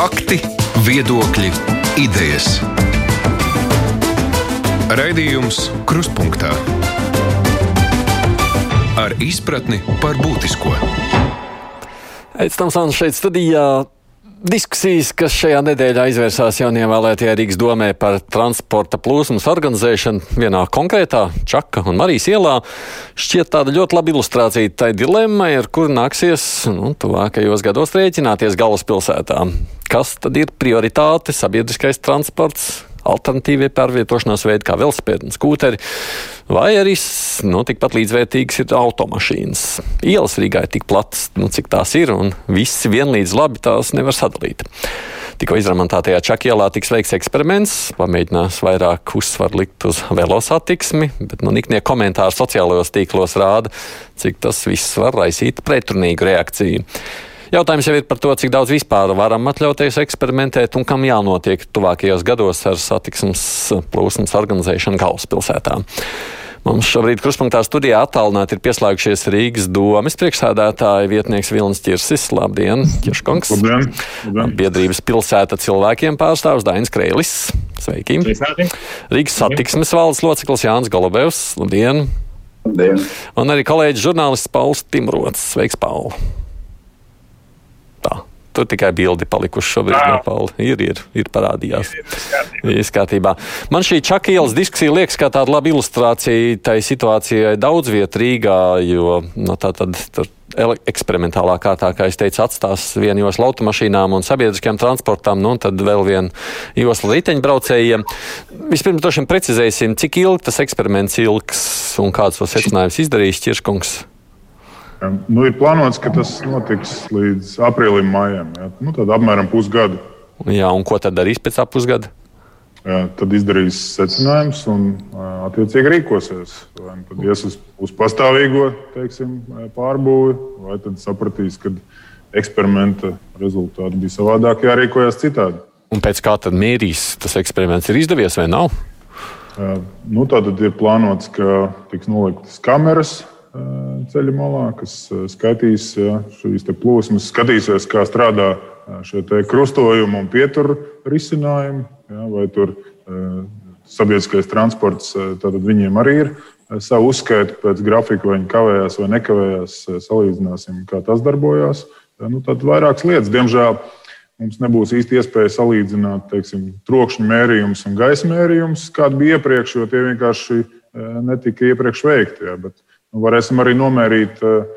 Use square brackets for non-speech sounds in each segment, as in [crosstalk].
Fakti, viedokļi, idejas. Raidījums Kruspunkta ar izpratni par būtisko. Aizsmeļamies šeit studijā. Diskusijas, kas šajā nedēļā izvērsās jaunievēlētajā Rīgas domē par transporta plūsmas organizēšanu vienā konkrētā Čaka un Marijas ielā, šķiet tāda ļoti laba ilustrācija tai dilemmai, ar kuru nāksies nu, tuvākajos gados rēķināties galvaspilsētā. Kas tad ir prioritāte? Sabiedriskais transports, alternatīvie pārvietošanās veidi, kā velospēdi un skūteri, vai arī nu, tikpat līdzvērtīgas ir automašīnas. Ielas Rīgā ir tik platas, nu, cik tās ir, un visi vienlīdz labi tās nevar sadalīt. Tikko izremontētajā Čakielā tiks veikts eksperiments, pamēģinās vairāk uzsvaru likt uz velosatiksmi, bet nu, niknie komentāri sociālajos tīklos rāda, cik tas viss var raisīt pretrunīgu reakciju. Jautājums jau ir par to, cik daudz vispār varam atļauties eksperimentēt un kam jānotiek tuvākajos gados ar satiksmes plūsmas organizēšanu galvaspilsētā. Mums šobrīd kruspunktā studijā attālināti ir pieslēgušies Rīgas domas priekšsēdētāja vietnieks Vilnis Čirsis. Labdien, Čirškungs! Labdien! Labdien. Biedrības pilsēta cilvēkiem pārstāvs Dainis Kreilis. Sveiki! Sveicināti. Rīgas satiksmes valdes loceklis Jānis Golubevs. Labdien! Labdien. Un arī kolēģis žurnālists Pauls Timrots. Sveiks, Paul! Tur tikai bildi palikuši šobrīd Jā. no Paula. Ir, ir, ir parādījās. Kārtībā. Man šī čakielas diskusija liekas kā tāda laba ilustrācija tai situācijai daudz viet Rīgā, jo nu, tā tad tur eksperimentālā kārtā, kā es teicu, atstās vienu joslu automašīnām un sabiedriskajam transportam, nu, un tad vēl vienu joslu riteņbraucējiem. Vispirms droši vien precizēsim, cik ilgi tas eksperiments ilgs un kāds to secinājums izdarīs Čirškungs. Nu, ir plānots, ka tas notiks līdz aprīlim, maijam. Ja? Nu, tad apmēram pusgadu. Jā, un ko tad darīs pēc pusgada? Ja? Tad izdarīs secinājumus un attiecīgi rīkosies. Vai nu tad ies uz, uz pastāvīgo teiksim, pārbūvi, vai tad sapratīs, ka eksperimenta rezultāti bija savādāk, jārīkojas citādi. Un pēc kā tad mērīs tas eksperiments ir izdevies vai nav? Nu, Tātad ir plānots, ka tiks noliktas kameras ceļa malā, kas jā, šīs plūsmas, skatīsies, kā strādā šie krustojumi un pieturu risinājumi. Jā, vai tur sabiedriskais transports, ā, tātad viņiem arī ir savu uzskaitu pēc grafika, vai viņi kavējās vai nekavējās. Salīdzināsim, kā tas darbojās. Jā, Nu, tad vairākas lietas, diemžēl. Mums nebūs īsti iespēja salīdzināt teiksim, trokšņa mērījumus un gaisa mērījumus, kāda bija iepriekš, jo tie vienkārši netika iepriekš veikti. Jā, bet nu, varēsim arī nomērīt eh,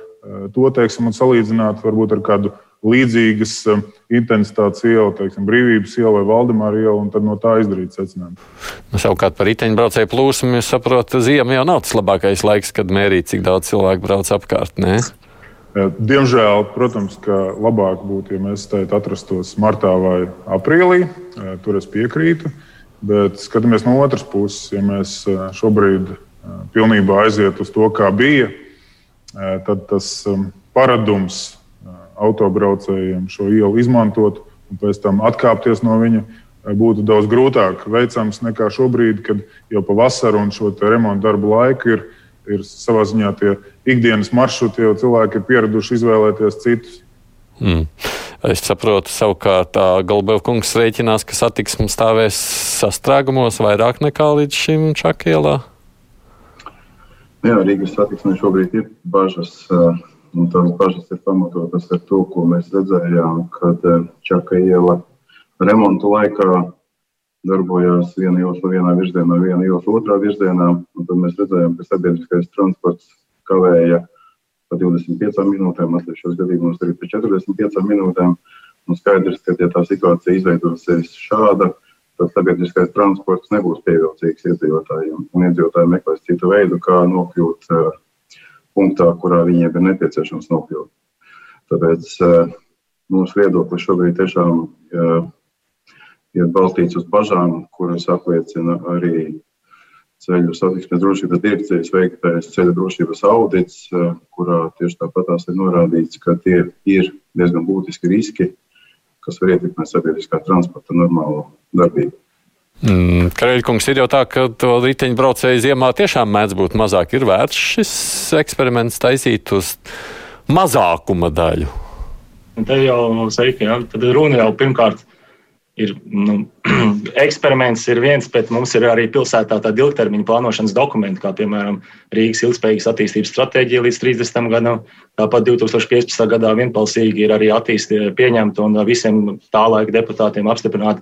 to teiksim, un salīdzināt varbūt ar kādu līdzīgas eh, intensitātes ielu, teiksim, brīvības ielu vai Valdemāra ielu, un tad no tā izdarīt secinājumu. Nu, savukārt par riteņbraucēju plūsmu, es saprotu, ziema jau nav tas labākais laiks, kad mērīt, cik daudz cilvēku brauc apkārt. Jā, Diemžēl, protams, ka labāk būtu, ja mēs tajā atrastos martā vai aprīlī. Eh, Tur es piekrītu. Bet skatāmies no otras puses, ja mēs eh, šobrīd eh, pilnībā aiziet uz to, kā bija, eh, tad tas um, paradums eh, autobraucējiem šo ielu izmantot un pēc tam atkāpties no viņa eh, būtu daudz grūtāk veicams nekā šobrīd, kad jau pa vasaru un šo remontu darbu laiku ir, ir savā ziņā tie ikdienas maršruti, jau cilvēki ir pieraduši izvēlēties citus. Mm. Es saprotu, savukārt Galbevkungs rēķinās, ka satiksme stāvēs sastrēgumos vairāk nekā līdz šim Čakielā. Jā, Rīgas satiksmē šobrīd ir bažas, eh, un tās bažas ir pamatotas ar to, ko mēs redzējām, kad eh, Čaka iela remontu laikā darbojās viena josla vienā virzienā, viena josla otrā virzienā. Tad mēs redzējām, ka sabiedriskais transports kavēja pa 25 minūtēm, atsevišķos gadījumos arī pa 45 minūtēm. Un skaidrs, ka ja tā situācija izveidosies šāda, tad sabiedriskais transports nebūs pievilcīgs iedzīvotājiem. Un iedzīvotāji meklēs citu veidu, kā nokļūt uh, punktā, kurā viņiem ir nepieciešams nokļūt. Tāpēc uh, mūsu viedoklis šobrīd tiešām uh, ir balstīts uz bažām, kuras apliecina arī ceļu satiksmes drošības direkcijas veiktais ceļu drošības audits, kurā tieši tāpatās ir norādīts, ka tie ir diezgan būtiski riski, kas var ietekmēt sabiedriskā transporta normālo darbību. Mm, Kareļkungs ir jau tā, ka to riteņbraucēju ziemā tiešām mēdz būt mazāk. Ir vērts šis eksperiments taisīt uz mazākuma daļu. Un te jau sveiki, ja? tad runa jau pirmkārt ir nu, [clears throat] eksperiments, ir viens, bet mums ir arī pilsētā tāda ilgtermiņa plānošanas dokumenti, kā piemēram Rīgas ilgspējīgas attīstības stratēģija līdz 30. gadam. Tāpat 2015. gadā vienbalsīgi ir arī attīstīta, pieņemta un visiem tā laika deputātiem apstiprināta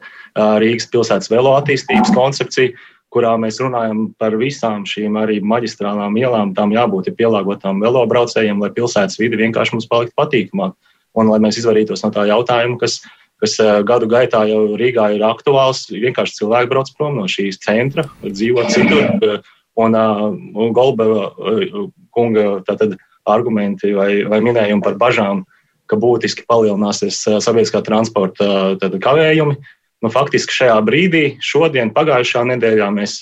Rīgas pilsētas velo attīstības koncepcija kurā mēs runājam par visām šīm arī maģistrālām ielām. Tām jābūt pielāgotām velobraucējiem, lai pilsētas vidi vienkārši mums paliktu patīkamāk. Un lai mēs izvairītos no tā jautājuma, kas, kas eh, gadu gaitā jau Rīgā ir aktuāls, vienkārši cilvēki brauc prom no šīs centra, dzīvo citur. Un, eh, un Golbeva eh, kunga tātad, argumenti vai, vai minējumi par bažām, ka būtiski palielināsies sabiedriskā transporta tātad, kavējumi. Nu, faktiski šajā brīdī, šodien, pagājušā nedēļā, mēs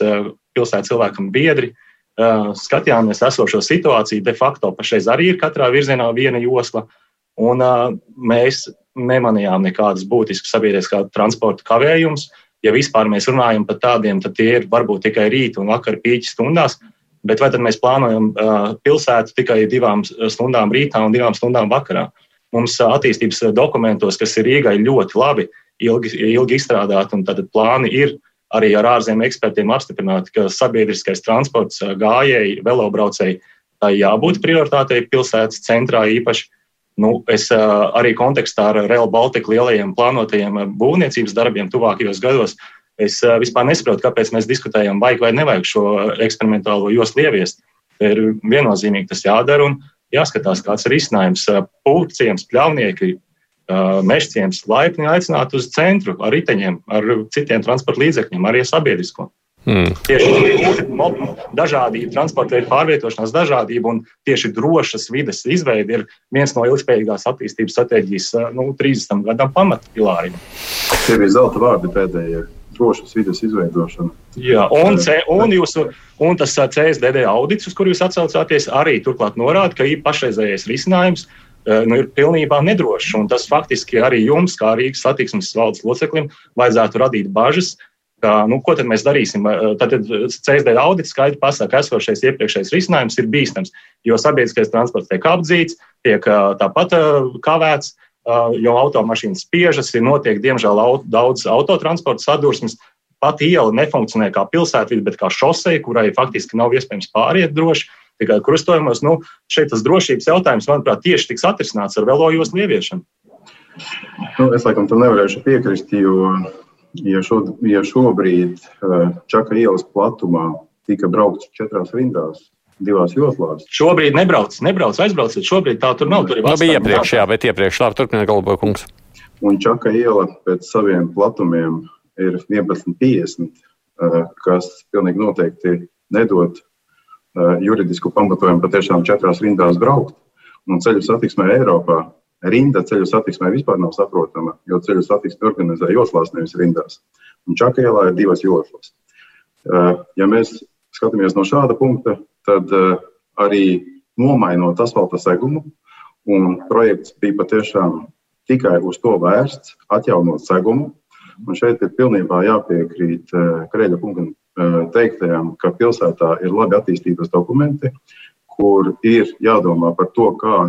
pilsētas cilvēkam biedri skatījāmies esošo situāciju. De facto pašreiz arī ir katrā virzienā viena josla. Un uh, mēs nemanījām nekādas būtiskas sabiedriskā transporta kavējumus. Ja vispār mēs runājam par tādiem, tad tie ir varbūt tikai rīta un vakara pīķa stundās. Bet vai tad mēs plānojam uh, pilsētu tikai divām stundām rītā un divām stundām vakarā? Mums uh, attīstības dokumentos, kas ir Rīgai ļoti labi, ilgi, ilgi izstrādāti, un tad plāni ir arī ar ārzemju ekspertiem apstiprināti, ka sabiedriskais transports, gājēji, velobraucēji, tā jābūt prioritātei pilsētas centrā īpaši. Nu, es arī kontekstā ar Real Baltica lielajiem plānotajiem būvniecības darbiem tuvākajos gados. Es vispār nesaprotu, kāpēc mēs diskutējam, vajag vai nevajag šo eksperimentālo joslu ieviest. Ir viennozīmīgi tas jādara un jāskatās, kāds ir izcinājums. Pūciems, pļaunieki, mežciems laipni aicināt uz centru ar riteņiem, ar citiem transporta līdzekļiem, arī sabiedrisko. Mm. Tieši dažādība, transporta veidu pārvietošanās dažādība un tieši drošas vides izveide ir viens no ilgspējīgās attīstības stratēģijas nu, 30 gadam pamatpilāriem. Tie bija zelta vārdi pēdējie. Drošas vidas izveidošana. Jā, un, C, un, jūsu, un tas CSDD audits, uz kuru jūs atsaucāties, arī turklāt norāda, ka pašreizējais risinājums nu, ir pilnībā nedrošs. Tas faktiski arī jums, kā Rīgas satiksmes valdes loceklim, vajadzētu radīt bažas, Kā, nu, ko tad mēs darīsim? Tad CSD audits skaidri pasaka, ka esošais iepriekšējais risinājums ir bīstams, jo sabiedriskais transports tiek apdzīts, tiek tāpat kavēts, jo automašīnas spiežas, ir notiek, diemžēl, daudz autotransporta sadursmes. Pat iela nefunkcionē kā pilsētvide, bet kā šoseja, kurai faktiski nav iespējams pāriet droši. Tikai krustojumos, nu, šeit tas drošības jautājums, manuprāt, tieši tiks atrisināts ar velojos lieviešanu. Nu, es laikam tam nevarēšu piekrist, jo ja, šo, ja šobrīd eh, Čaka ielas platumā tika braukts četrās rindās, divās joslās. Šobrīd nebrauc, nebrauc, aizbrauciet. Šobrīd tā tur nav. Tur nu, bija iepriekš, jā, bet iepriekš labi turpiniet galvo kungs. Un Čaka iela pēc saviem platumiem ir 11,50, eh, kas pilnīgi noteikti nedod eh, juridisku pamatojumu patiešām četrās rindās braukt. Un ceļu satiksmē Eiropā Rinda ceļu satiksmē vispār nav saprotama, jo ceļu satiksme organizē joslās, nevis rindās. Un Čaka ielā ir divas joslas. Eh, ja mēs skatāmies no šāda punkta, tad eh, arī nomainot asfalta segumu, un projekts bija patiešām tikai uz to vērsts, atjaunot segumu. Un šeit ir pilnībā jāpiekrīt eh, Kreļa kunga teiktajam, ka pilsētā ir labi attīstības dokumenti, kur ir jādomā par to, kā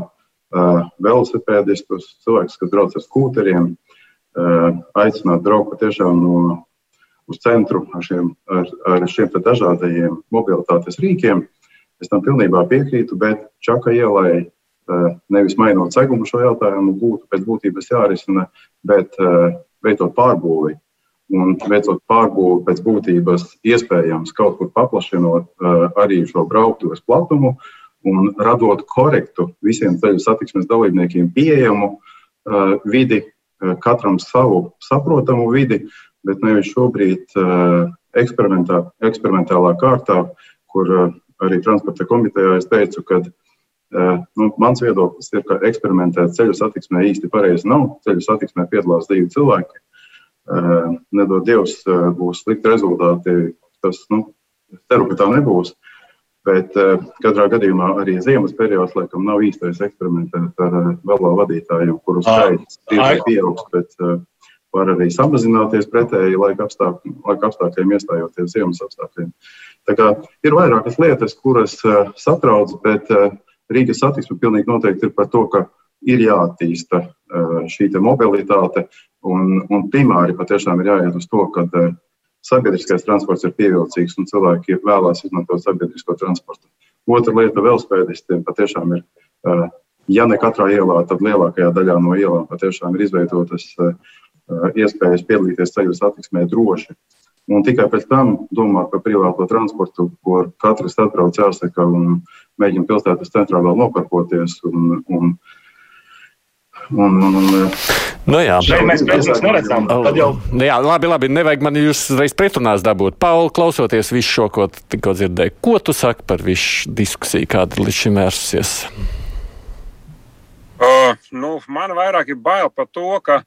velosipēdistus, cilvēkus, kas brauc ar skūteriem, aicināt braukt patiešām no, uz centru ar šiem, ar, ar šiem dažādajiem mobilitātes rīkiem. Es tam pilnībā piekrītu, bet Čaka ielai nevis mainot segumu šo jautājumu, būtu pēc būtības jārisina, bet veicot pārbūvi. Un veicot pārbūvi pēc būtības, iespējams, kaut kur paplašinot arī šo brauktuves platumu, uh, un radot korektu visiem ceļu satiksmes dalībniekiem pieejamu uh, vidi, uh, katram savu saprotamu vidi, bet nevis šobrīd uh, eksperimentā, eksperimentālā kārtā, kur uh, arī transporta komitejā es teicu, ka uh, nu, mans viedoklis ir, ka eksperimentēt ceļu satiksmē īsti pareizi nav. Ceļu satiksmē piedalās divi cilvēki. Uh, nedod Dievs, uh, būs slikti rezultāti. Tas, nu, ceru, ka tā nebūs. Uh, Bet uh, katrā gadījumā arī ziemas periods, laikam, nav īstais eksperimentēt ar uh, velo vadītājiem, kuru skaits tiešām pieaugs, bet uh, var arī samazināties pretēji laika, apstākļ, laika apstākļiem, iestājoties ziemas apstākļiem. Tā kā ir vairākas lietas, kuras satrauc, bet Rīgas satiksme pilnīgi noteikti ir par to, ka ir jāattīsta šī mobilitāte, un, un primāri patiešām ir jāiet uz to, ka sabiedriskais transports ir pievilcīgs un cilvēki vēlās izmantot sabiedrisko transportu. Otra lieta - velospēdistiem patiešām ir, ja ne katrā ielā, tad lielākajā daļā no ielām patiešām ir izveidotas iespējas piedalīties ceļu satiksmē droši. Un tikai pēc tam domāt par privāto transportu, kur katrs atbrauc jāsaka un mēģina pilsētas centrā vēl noparkoties. Un, un, Un, un, un, nu, jā, šeit mēs pēcnieks neredzam. Tad jau. Nu jā, labi, labi, nevajag man jūs reiz pretrunās dabūt. Pauli, klausoties visu šo, ko tikko dzirdēju, ko tu saki par visu diskusiju, kāda līdz šim vērsusies? Uh, nu, man vairāk ir bail par to, ka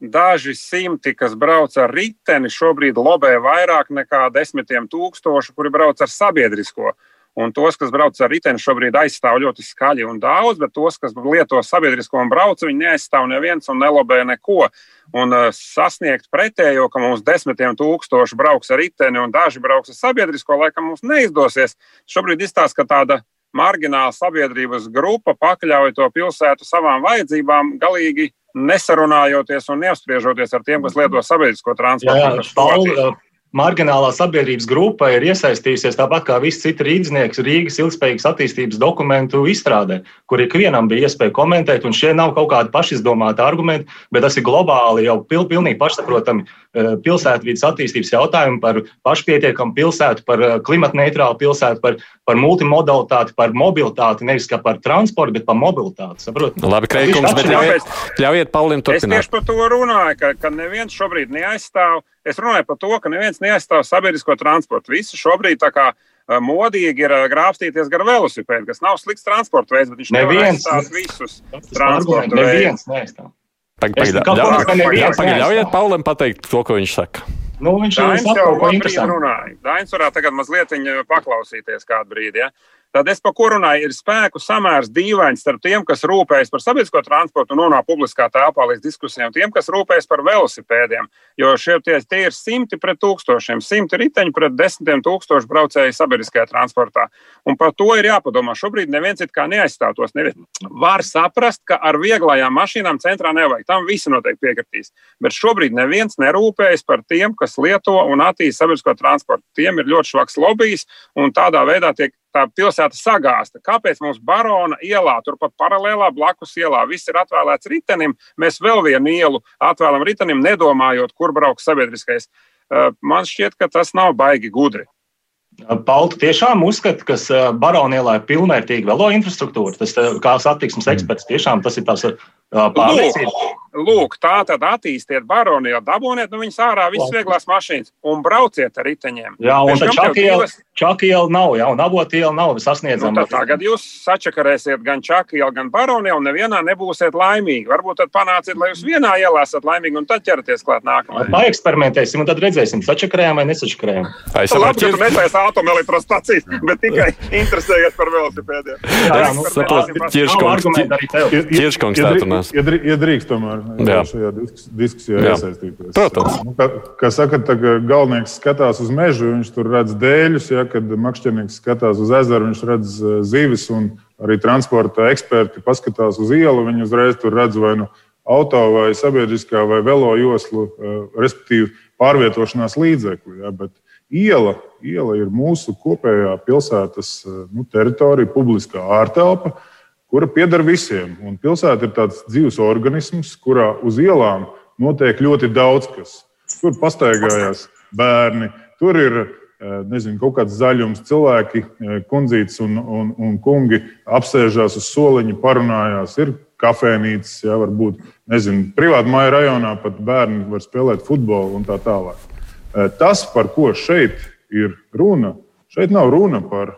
Daži simti, kas brauc ar riteni, šobrīd lobē vairāk nekā desmitiem tūkstošu, kuri brauc ar sabiedrisko. Un tos, kas brauc ar riteni, šobrīd aizstāv ļoti skaļi un daudz, bet tos, kas lieto sabiedrisko un brauc, viņi neaizstāv neviens un nelobē neko. Un uh, sasniegt pretējo, ka mums desmitiem tūkstoši brauks ar riteni un daži brauks ar sabiedrisko, laikam mums neizdosies. Šobrīd izstāsta, ka tāda margināla sabiedrības grupa pakļauj to pilsētu savām vajadzībām galīgi nesarunājoties un neapspriežoties ar tiem, kas lieto sabiedrisko transportu. Jā, jā, marginālā sabiedrības grupa ir iesaistījusies tāpat kā visi citi rīznieki Rīgas ilgspējīgas attīstības dokumentu izstrādē, kur ikvienam bija iespēja komentēt, un šie nav kaut kādi pašizdomāti argumenti, bet tas ir globāli jau pil, pilnīgi pašsaprotami e, pilsētvidas attīstības jautājumi par pašpietiekamu pilsētu, par e, klimatneitrālu pilsētu, par, par multimodalitāti, par mobilitāti, nevis kā par transportu, bet par mobilitāti. Saprot? Nu, labi, Kreikums, bet ļaujiet, ļaujiet Paulim turpināt. Es tieši par to runāju, ka, ka neviens šobrīd neaizstāv Es runāju par to, ka neviens neaizstāv sabiedrisko transportu. Visi šobrīd tā kā modīgi ir grābstīties gar velosipēdu, kas nav slikts transporta veids, bet viņš neviens visus transporta veidus. Pagaidiet, ļaujiet Paulam pateikt to, ko viņš saka. Nu, viņš jau par to runāja. Dainis varētu tagad mazliet paklausīties kādu brīdi. Ja? Tad es par ko runāju, ir spēku samērs dīvains starp tiem, kas rūpējas par sabiedrisko transportu un nonāk publiskā telpā līdz diskusijām, tiem, kas rūpējas par velosipēdiem. Jo šie tie, tie ir simti pret tūkstošiem, simti riteņi pret desmitiem tūkstošu braucēju sabiedriskajā transportā. Un par to ir jāpadomā. Šobrīd neviens it kā neaizstāv tos. Nevien. Var saprast, ka ar vieglajām mašīnām centrā nevajag. Tam visi noteikti piekritīs. Bet šobrīd neviens nerūpējas par tiem, kas lieto un attīsta sabiedrisko transportu. Tiem ir ļoti švaks lobbyis un tādā veidā tiek tā pilsēta sagāsta. Kāpēc mums barona ielā, turpat paralēlā blakus ielā, viss ir atvēlēts ritenim? Mēs vēl vienu ielu atvēlam ritenim, nedomājot, kur brauks sabiedriskais. Man šķiet, ka tas nav baigi gudri. Paltu tiešām uzskata, ka Baronielā ir pilnvērtīga velo infrastruktūra. Tas, kā satiksmes eksperts, tiešām tas ir tās pārliecība. Lūk, lūk, tā tad attīstiet baroni, jau dabūniet no nu, viņas ārā visas vieglās mašīnas un brauciet ar riteņiem. Jā, un tā čakiela, čakiela nav, jā, un avotiela nav sasniedzama. Nu, tagad jūs sačakarēsiet gan čakielu, gan baroni, un nevienā nebūsiet laimīgi. Varbūt tad panāciet, lai jūs vienā ielā esat laimīgi un tad ķeraties klāt nākamajai. Paeksperimentēsim, un tad redzēsim, sačakarējām vai nesačakarējām. Es saprotu, ka tu meklēsi atomelektrostacijas, bet tikai interesējies par velosipēdiem. Jā, jā, nu, saprotu, Ķirškungs tā runās. Iedrīkst tomēr jā. šajā diskusijā jā. iesaistīties. Protams. Nu, kā, kā saka, galvenais skatās uz mežu, viņš tur redz dēļus, ja, kad makšķernieks skatās uz ezeru, viņš redz e, zivis, un arī transporta eksperti paskatās uz ielu, viņi uzreiz tur redz vai nu auto vai sabiedriskā vai velo joslu, e, respektīvi pārvietošanās līdzekli. Ja, bet iela, iela ir mūsu kopējā pilsētas e, nu, teritorija, publiskā ārtelpa kura pieder visiem. Un pilsēta ir tāds dzīves organisms, kurā uz ielām notiek ļoti daudz kas. Tur pastaigājās bērni, tur ir eh, nezinu, kaut kāds zaļums, cilvēki, eh, kundzītes un, un, un kungi apsēžās uz soliņa, parunājās. Ir kafejnīcas, ja varbūt nezinu, privāti māja rajonā pat bērni var spēlēt futbolu un tā tālāk. Eh, tas, par ko šeit ir runa, Šeit nav runa par,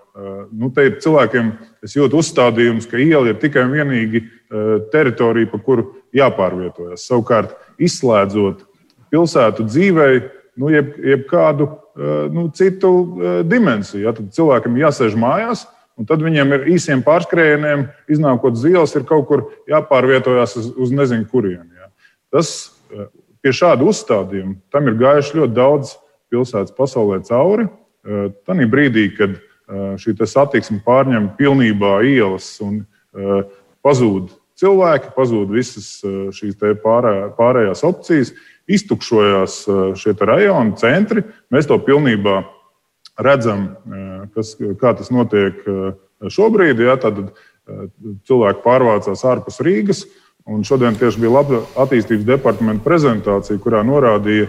nu, te ir cilvēkiem, es jūtu uzstādījumus, ka iela ir tikai un vienīgi eh, teritorija, pa kuru jāpārvietojas. Savukārt, izslēdzot pilsētu dzīvei, nu, jeb, jebkādu eh, nu, citu dimensiju. Ja, tad cilvēkam jāsēž mājās, un tad viņiem ir īsiem pārskrējieniem, iznākot ielas, ir kaut kur jāpārvietojas uz, uz nezinu kurien. Ja. Tas pie šāda uzstādījuma tam ir gājuši ļoti daudz pilsētas pasaulē cauri. Tanī brīdī, kad šī satiksme pārņem pilnībā ielas un pazūd cilvēki, pazūd visas šīs pārē, pārējās opcijas, iztukšojās šie rajoni, centri. Mēs to pilnībā redzam, kas, kā tas notiek šobrīd. Ja, tad cilvēki pārvācās ārpus Rīgas. Un šodien tieši bija laba attīstības departamenta prezentācija, kurā norādīja,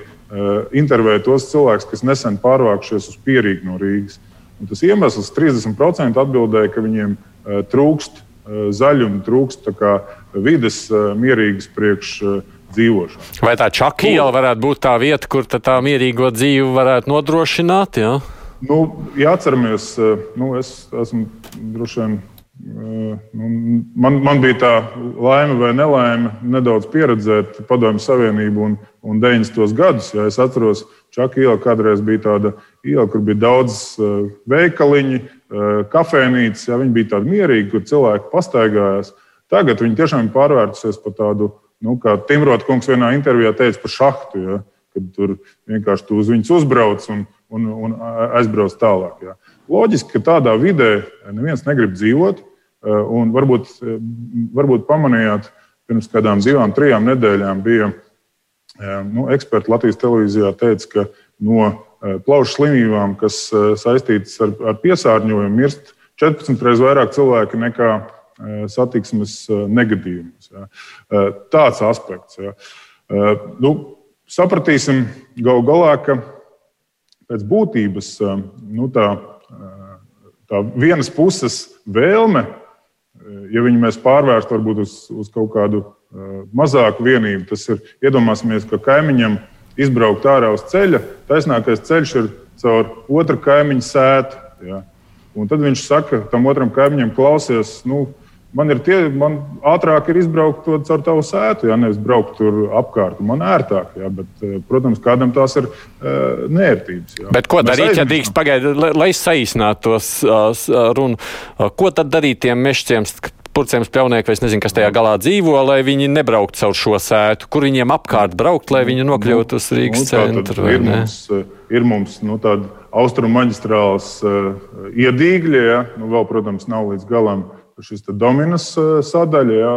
intervēt tos cilvēkus, kas nesen pārvākušies uz Pierīgu no Rīgas. Un tas iemesls 30% atbildēja, ka viņiem trūkst zaļuma, trūkst vides mierīgas priekš dzīvošanu. Vai tā čaka iela varētu būt tā vieta, kur tā mierīgo dzīvi varētu nodrošināt? Ja? Nu, ja atceramies, nu, es esmu droši vien Nu, man, man bija tā laime vai nelaime nedaudz pieredzēt Padomju Savienību un, un 90. gadus. Ja es atceros, Čaka iela kādreiz bija tāda iela, kur bija daudz veikaliņu, kafejnīcas. Ja, viņi bija tādi mierīgi, kur cilvēki pastaigājās. Tagad viņi tiešām ir pārvērtusies par tādu, nu, kā Timrota kungs vienā intervijā teica, par šahtu. Ja, kad tur vienkārši tu uz viņus uzbrauc un, un, un aizbrauc tālāk. Ja. Loģiski, ka tādā vidē neviens negrib dzīvot. Eh, un varbūt, eh, varbūt pamanījāt, pirms kādām divām, trijām nedēļām bija eh, nu, eksperti Latvijas televīzijā teica, ka no plaušu slimībām, kas saistītas ar, ar piesārņojumu, mirst 14 reizes vairāk cilvēku nekā satiksmes negadījumus. Ja. Tāds aspekts. Ja. Nu, sapratīsim gal galā, ka pēc būtības nu, tā, tā vienas puses vēlme ja viņu mēs pārvērstu varbūt uz, uz kaut kādu mazāku vienību, tas ir iedomāsimies, ka kaimiņam izbraukt ārā uz ceļa, taisnākais ceļš ir caur otru kaimiņu sētu. Ja? Un tad viņš saka tam otram kaimiņam, klausies, nu, man ir tie, man ātrāk ir izbraukt to caur tavu sētu, ja nevis braukt tur apkārt. Man ērtāk, ja, bet, protams, kādam tās ir uh, nērtības. Ja. Bet ko Mēs darīt, aizmirstam. ja drīkst pagaidīt, lai, lai saīsinātu tos uh, runu? Uh, ko tad darīt tiem mešķiem? Purcēm spļaunieki, vai es nezinu, kas tajā galā dzīvo, lai viņi nebrauktu caur šo sētu, kur viņiem apkārt braukt, lai viņi nokļūtu uz Rīgas nu, centru. Ir mums, ir mums nu, tāda austrumu maģistrāls uh, iedīgļa, ja? nu, vēl, protams, nav līdz galam šis dominas uh, sadaļa, ja?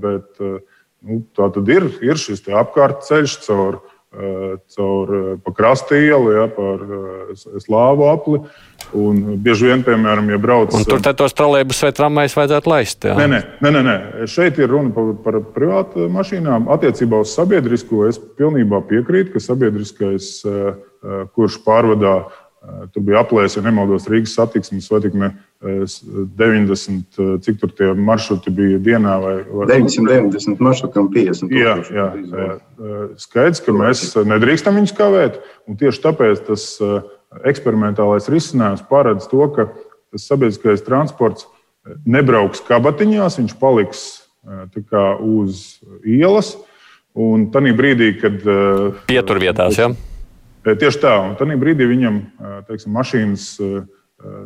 bet uh, nu, tā tad ir, ir šis apkārt ceļš caur Eh, caur eh, pa krasta ielu, ja, par eh, slāvu apli. Un bieži vien, piemēram, ja brauc. Un tur tos trolēļus vai tramvajus vajadzētu laist. Jā. Nē, nē, nē, nē, šeit ir runa par, par privātu mašīnām. Attiecībā uz sabiedrisko es pilnībā piekrītu, ka sabiedriskais, kurš pārvadā Tur bija aplēs, ja nemaldos, Rīgas satiksmes satikne 90, cik tur tie maršruti bija dienā. Vai, vai... 990 maršruti un 50. Jā, jā, jā. Skaidrs, ka mēs nedrīkstam viņus kavēt. Tieši tāpēc tas eksperimentālais risinājums paredz to, ka tas sabiedriskais transports nebrauks kabatiņās, viņš paliks kā, uz ielas. Un tajā brīdī, kad. Pieturvietās, jā. Ja? Tieši tā, un tajā brīdī viņam teiksim, mašīnas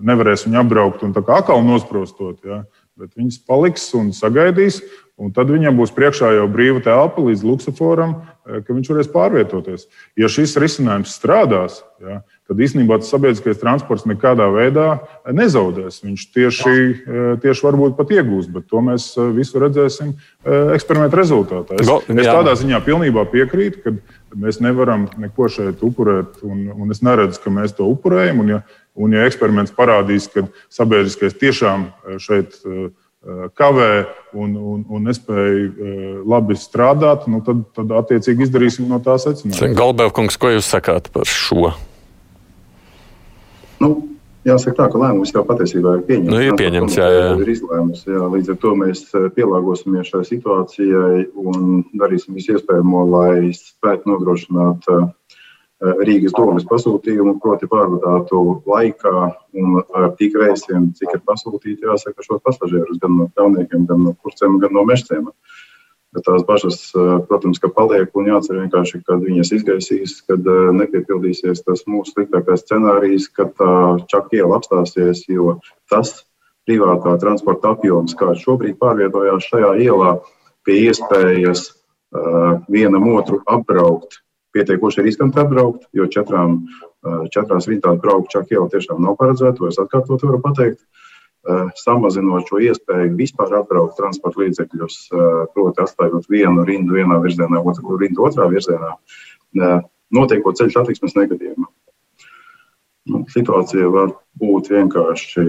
nevarēs viņu apbraukt un tā kā atkal nosprostot. Ja? Bet viņas paliks un sagaidīs, un tad viņam būs priekšā jau brīva telpa līdz luksusforam, ka viņš varēs pārvietoties. Ja šis risinājums strādās, ja, tad īstenībā tas sabiedriskais transports nekādā veidā nezaudēs. Viņš tieši, tieši varbūt pat iegūs, bet to mēs visu redzēsim eksperimentu rezultātā. Es, es tādā ziņā pilnībā piekrītu, ka Mēs nevaram neko šeit upurēt, un, un es neredzu, ka mēs to upurējam. Un, ja, un, ja eksperiments parādīs, ka sabiedriskais tiešām eh, šeit eh, kavē un, un, un nespēja eh, labi strādāt, nu tad, tad attiecīgi izdarīsim no tā secinājumu. Galbēvkungs, ko jūs sakāt par šo? Nu, Jāsaka, tā, ka lēmums jau patiesībā ir pieņemts. Nu, ir pieņemts, jā, jā. Ir izlēmums, jā. Līdz ar to mēs eh, pielāgosimies šai situācijai un darīsim visu iespējamo, lai spētu nodrošināt uh, Rīgas domas pasūtījumu, proti pārvadātu laikā un ar tik reisiem, cik ir pasūtīti, jāsaka, šos pasažierus gan no pļauniekiem, gan no kurcēm, gan no mežcēm. Uh, Bet tās bažas, protams, ka paliek un jācer vienkārši, kad viņas izgaisīs, kad nepiepildīsies tas mūsu sliktākais scenārijs, kad tā čakiela apstāsies, jo tas privātā transporta apjoms, kāds šobrīd pārvietojās šajā ielā, pie iespējas uh, vienam otru apbraukt, pietiekoši riskanti apbraukt, jo četrām, uh, četrās rītā braukt čakiela tiešām nav paredzēta, to es atkārtot varu pateikt. Samazinot šo iespēju vispār atbraukt transporta līdzekļus, proti, atstājot vienu rindu vienā virzienā, otru rindu otrā virzienā, notiekot ceļu satiksmes negadījumā. Nu, situācija var būt vienkārši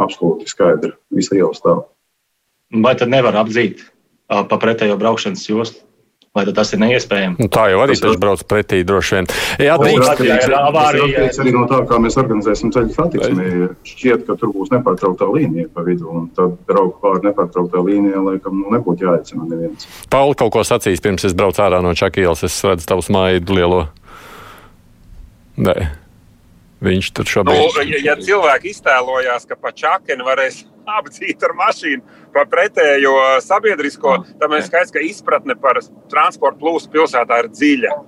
absolūti skaidra visa iela stāvā. Vai tad nevar apdzīt pa pretējo braukšanas jostu? Vai tas ir neiespējami? Nu, tā jau arī tas brauc pretī droši vien. Jā, drīkst. Tas atkarīgs arī no tā, kā mēs organizēsim ceļu satiksmi. Šķiet, ka tur būs nepārtrauktā līnija pa vidu, un tad braukt pāri nepārtrauktā līnijā, laikam, nu, nebūtu jāaicina neviens. Pauli kaut ko sacīs, pirms es braucu ārā no Čakielas, es redzu tavu smaidu lielo. Nē. Viņš tur šobrīd ir. Nu, ja, ja cilvēki iztēlojās, ka pa čakeni varēs apdzīt ar mašīnu pa pretējo sabiedrisko, tad mēs skaidrs, ka izpratne par transportu plūsmu pilsētā ir dziļa.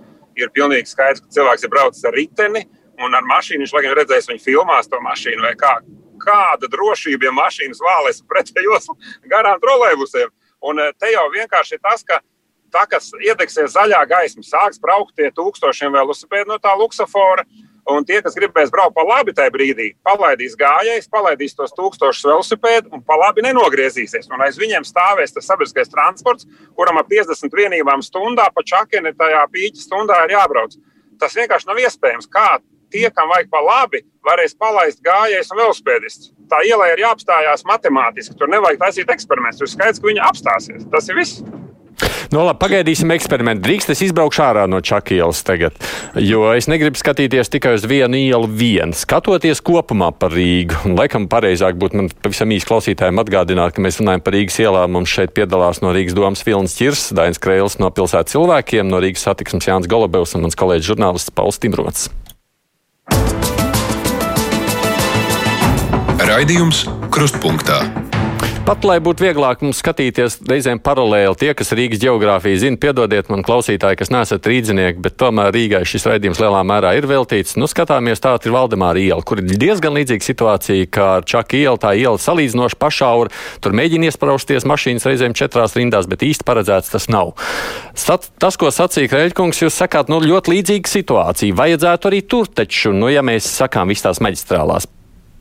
Ir pilnīgi skaidrs, ka cilvēks ir braucis ar riteni un ar mašīnu. Viņš laikam redzējis viņu filmās to mašīnu vai kā. Kāda drošība, ja mašīnas vālēs pretējos [laughs] garām trolēbusiem. Un eh, te jau vienkārši ir tas, ka tā, kas iedegsies zaļā gaisma, sāks braukt tie tūkstošiem velosipēdu no tā luksafora. Un tie, kas gribēs braukt pa labi tajā brīdī, palaidīs gājējus, palaidīs tos tūkstošus velosipēdu un pa labi nenogriezīsies. Un aiz viņiem stāvēs tas sabiedriskais transports, kuram ap 50 vienībām stundā pa čakeni tajā pīķa stundā ir jābrauc. Tas vienkārši nav iespējams. Kā tie, kam vajag pa labi, varēs palaist gājējus un velosipēdistus. Tā ielai ir jāapstājās matemātiski. Tur nevajag taisīt eksperimentus. Tur skaidrs, ka viņi apstāsies. Tas ir viss. No, nu, labi, pagaidīsim eksperimentu. Drīkst es izbraukšu ārā no Čakielas tagad, jo es negribu skatīties tikai uz vienu ielu vienu, skatoties kopumā par Rīgu. Un, laikam pareizāk būtu man pavisam īsi klausītājiem atgādināt, ka mēs runājam par Rīgas ielām. Mums šeit piedalās no Rīgas domas Vilnis Čirs, Dainis Kreils no pilsētas cilvēkiem, no Rīgas satiksmes Jānis Golubevs un mans kolēģis žurnālists Pauls Timrots. Raidījums Krustpunktā. Pat lai būtu vieglāk mums skatīties reizēm paralēli, tie, kas Rīgas geogrāfiju zina, piedodiet man klausītāji, kas nesat rīdzinieki, bet tomēr Rīgai šis raidījums lielā mērā ir veltīts. Nu, skatāmies, tā ir Valdemāra iela, kur ir diezgan līdzīga situācija kā ar Čaka ielu. Tā iela salīdzinoši pašaura, tur mēģina iesprausties mašīnas reizēm četrās rindās, bet īsti paredzēts tas nav. Sat, tas, ko sacīja Kreļkungs, jūs sakāt, nu, ļoti līdzīga situācija. Vajadzētu arī tur taču, nu, ja mēs sakām visās maģistrālās,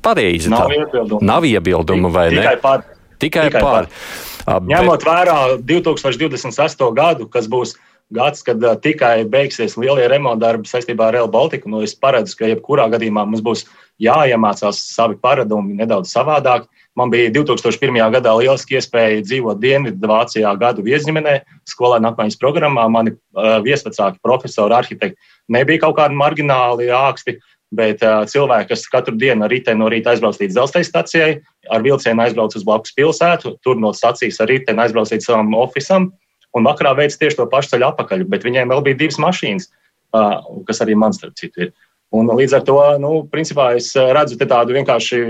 pareizi. Nav tā. iebildumu. Nav iebildumu, vai ne? Tikai par. Tikai, Tikai par. par. Ņemot bet... vērā 2028. gadu, kas būs gads, kad uh, tikai beigsies lielie remonta darbi saistībā ar Real Baltica, nu es paredzu, ka jebkurā gadījumā mums būs jāiemācās savi paradumi nedaudz savādāk. Man bija 2001. gadā lieliski iespēja dzīvot Dienvidvācijā gadu viesģimenē, skolēnu apmaiņas programmā. Mani uh, viesvecāki profesori, arhitekti nebija kaut kādi margināli āksti. Uh, Bet uh, cilvēki, kas katru dienu riteni no rīta aizbrauc līdz dzelzceļa stacijai, ar vilcienu aizbrauc uz blakus pilsētu, tur no stacijas ar riteni aizbrauc līdz savam oficiālam, un vakarā veids tieši to pašu ceļu atpakaļ. Bet viņiem vēl bija divas mašīnas, uh, kas arī man starp citu ir. Un līdz ar to, nu, principā es redzu tādu vienkārši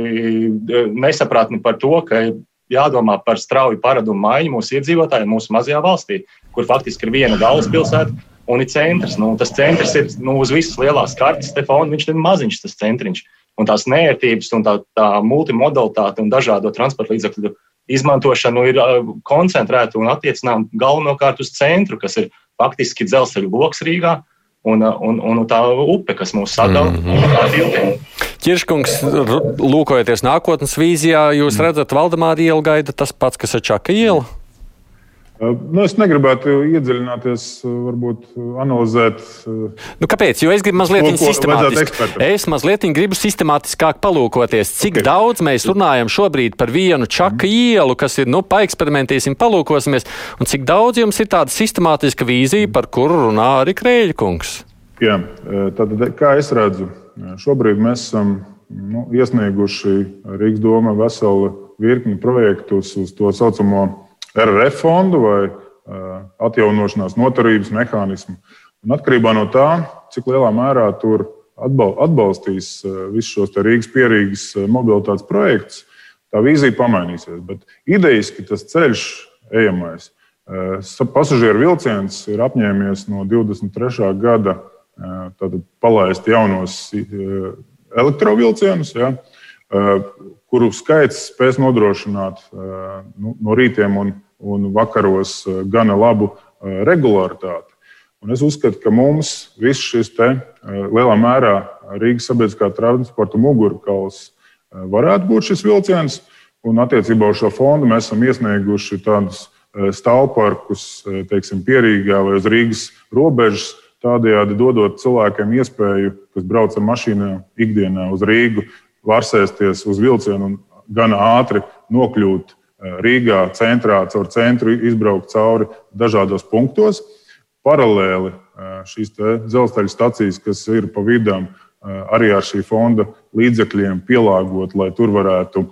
nesapratni par to, ka jādomā par strauju paradumu maiņu mūsu iedzīvotājiem, mūsu mazajā valstī, kur faktiski ir viena galvaspilsēta un ir centrs. Nu, tas centrs ir nu, uz visas lielās kartes, Stefan, viņš ir maziņš, tas centriņš. Un tās nērtības un tā, tā multimodalitāte un dažādo transporta līdzekļu izmantošana ir koncentrēta un attiecināma galvenokārt uz centru, kas ir faktiski dzelzceļa lokus Rīgā. Un, un, un tā upe, kas mūs sadala, mm -hmm. Čirškungs, lūkojoties nākotnes vīzijā, jūs redzat, Valdemāra iela gaida tas pats, kas ir Čaka iela? Nu, es negribētu iedziļināties, varbūt analizēt. Nu, kāpēc? Jo es gribu mazliet sistemātiski. Es mazliet gribu sistemātiskāk palūkoties, cik okay. daudz mēs runājam šobrīd par vienu čaka mm. ielu, kas ir, nu, paeksperimentēsim, palūkosimies, un cik daudz jums ir tāda sistemātiska vīzija, par kuru runā arī Krēļkungs. Jā, tad, kā es redzu, šobrīd mēs esam nu, iesnieguši Rīgas doma veselu virkni projektus uz to saucamo RRF fondu vai atjaunošanās noturības mehānismu. Un atkarībā no tā, cik lielā mērā tur atbalstīs visus šos Rīgas pierīgas mobilitātes projektus, tā vīzija pamainīsies. Bet idejiski tas ceļš ejamais. Pasažieru vilciens ir apņēmies no 23. gada palaist jaunos elektrovilcienus. Ja, kuru skaits spēs nodrošināt nu, no rītiem un, un vakaros gana labu regularitāti. Un es uzskatu, ka mums viss šis te, lielā mērā Rīgas sabiedriskā transporta mugurkauls varētu būt šis vilciens. Un attiecībā uz šo fondu mēs esam iesnieguši tādus stāvparkus, teiksim, pierīgā vai uz Rīgas robežas, tādējādi dodot cilvēkiem iespēju, kas brauc ar mašīnām ikdienā uz Rīgu, var sēsties uz vilcienu un gan ātri nokļūt Rīgā, centrā, caur centru izbraukt cauri dažādos punktos. Paralēli šīs dzelzceļa stacijas, kas ir pa vidām, arī ar šī fonda līdzekļiem pielāgot, lai tur varētu,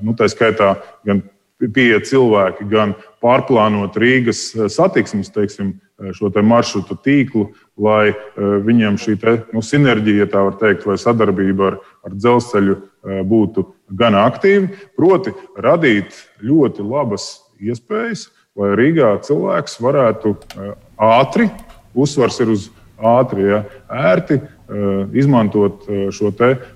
nu, tā skaitā, gan pieiet cilvēki, gan pārplānot Rīgas satiksmes teiksim, šo te maršrutu tīklu, lai viņiem šī te, nu, sinerģija, tā var teikt, vai sadarbība ar, ar dzelzceļu būtu gan aktīvi, proti, radīt ļoti labas iespējas, lai Rīgā cilvēks varētu ātri, uzsvars ir uz ātri, ja, ērti Eh, izmantot eh, šo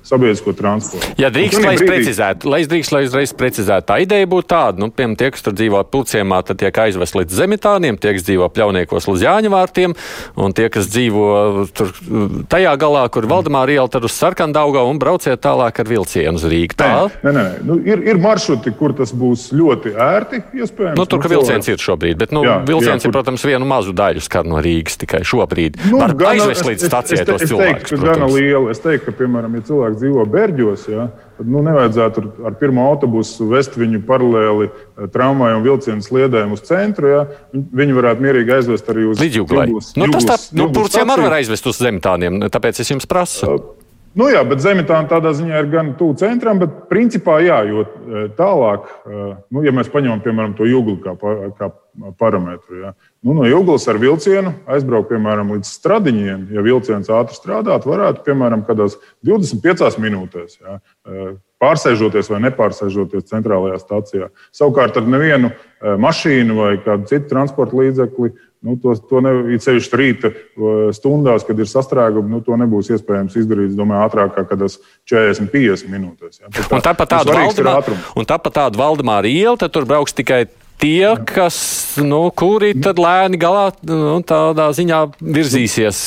sabiedrisko transportu. Ja drīkst, lai es precizētu, lai es drīkst, lai uzreiz precizētu, tā ideja būtu tāda, nu, piemēram, tie, kas tur dzīvo pulciemā, tad tiek aizvest līdz zemitāniem, tie, kas dzīvo pļauniekos līdz Jāņa vārtiem, un tie, kas dzīvo tur tajā galā, kur Valdemāra iela, tad uz Sarkandaugā un brauciet tālāk ar vilcienu uz Rīgu. Tā? Nē, nē, nē. Nu, ir, ir maršruti, kur tas būs ļoti ērti, iespējams. Nu, tur, ka vilciens ir šobrīd, bet, nu, jā, vilciens jā, kur... ir, protams, vienu mazu daļu skar no Rīgas tikai šobrīd. Nu, Var aizvest līdz stacijai tos cilvēkus teiktu, ka gana liela. Es teiktu, ka, piemēram, ja cilvēks dzīvo Berģos, ja, tad nu, nevajadzētu ar pirmo autobusu vest viņu paralēli eh, tramvaju un vilcienu sliedēm uz centru. Ja. Viņi varētu mierīgi aizvest arī uz Līdzjūglai. Nu, tas tā, nu, Turcijam arī var aizvest uz zemtāniem, tāpēc es jums prasu. Uh, Nu jā, bet Zemitāna tādā ziņā ir gan tuvu centram, bet principā jā, jo e, tālāk, e, nu, ja mēs paņemam piemēram to jūglu kā, kā parametru, jā, nu, no jūglas ar vilcienu aizbraukt piemēram līdz stradiņiem, ja vilciens ātri strādāt, varētu piemēram kādās 25 minūtēs. Jā, e, pārsēžoties vai nepārsēžoties centrālajā stācijā. Savukārt ar nevienu mašīnu vai kādu citu transporta līdzekli Nu, to, to nevienīgi rīta stundās, kad ir sastrēgumi, nu, to nebūs iespējams izdarīt domāju, ātrāk, kā kādās 40, 50 minūtēs. Ja. Tā, un tāpat tādu Valdemāru, un tāpat tādu Valdemāru ielu, tad tur brauks tikai tie, kas, nu, kuri tad lēni galā nu, tādā ziņā virzīsies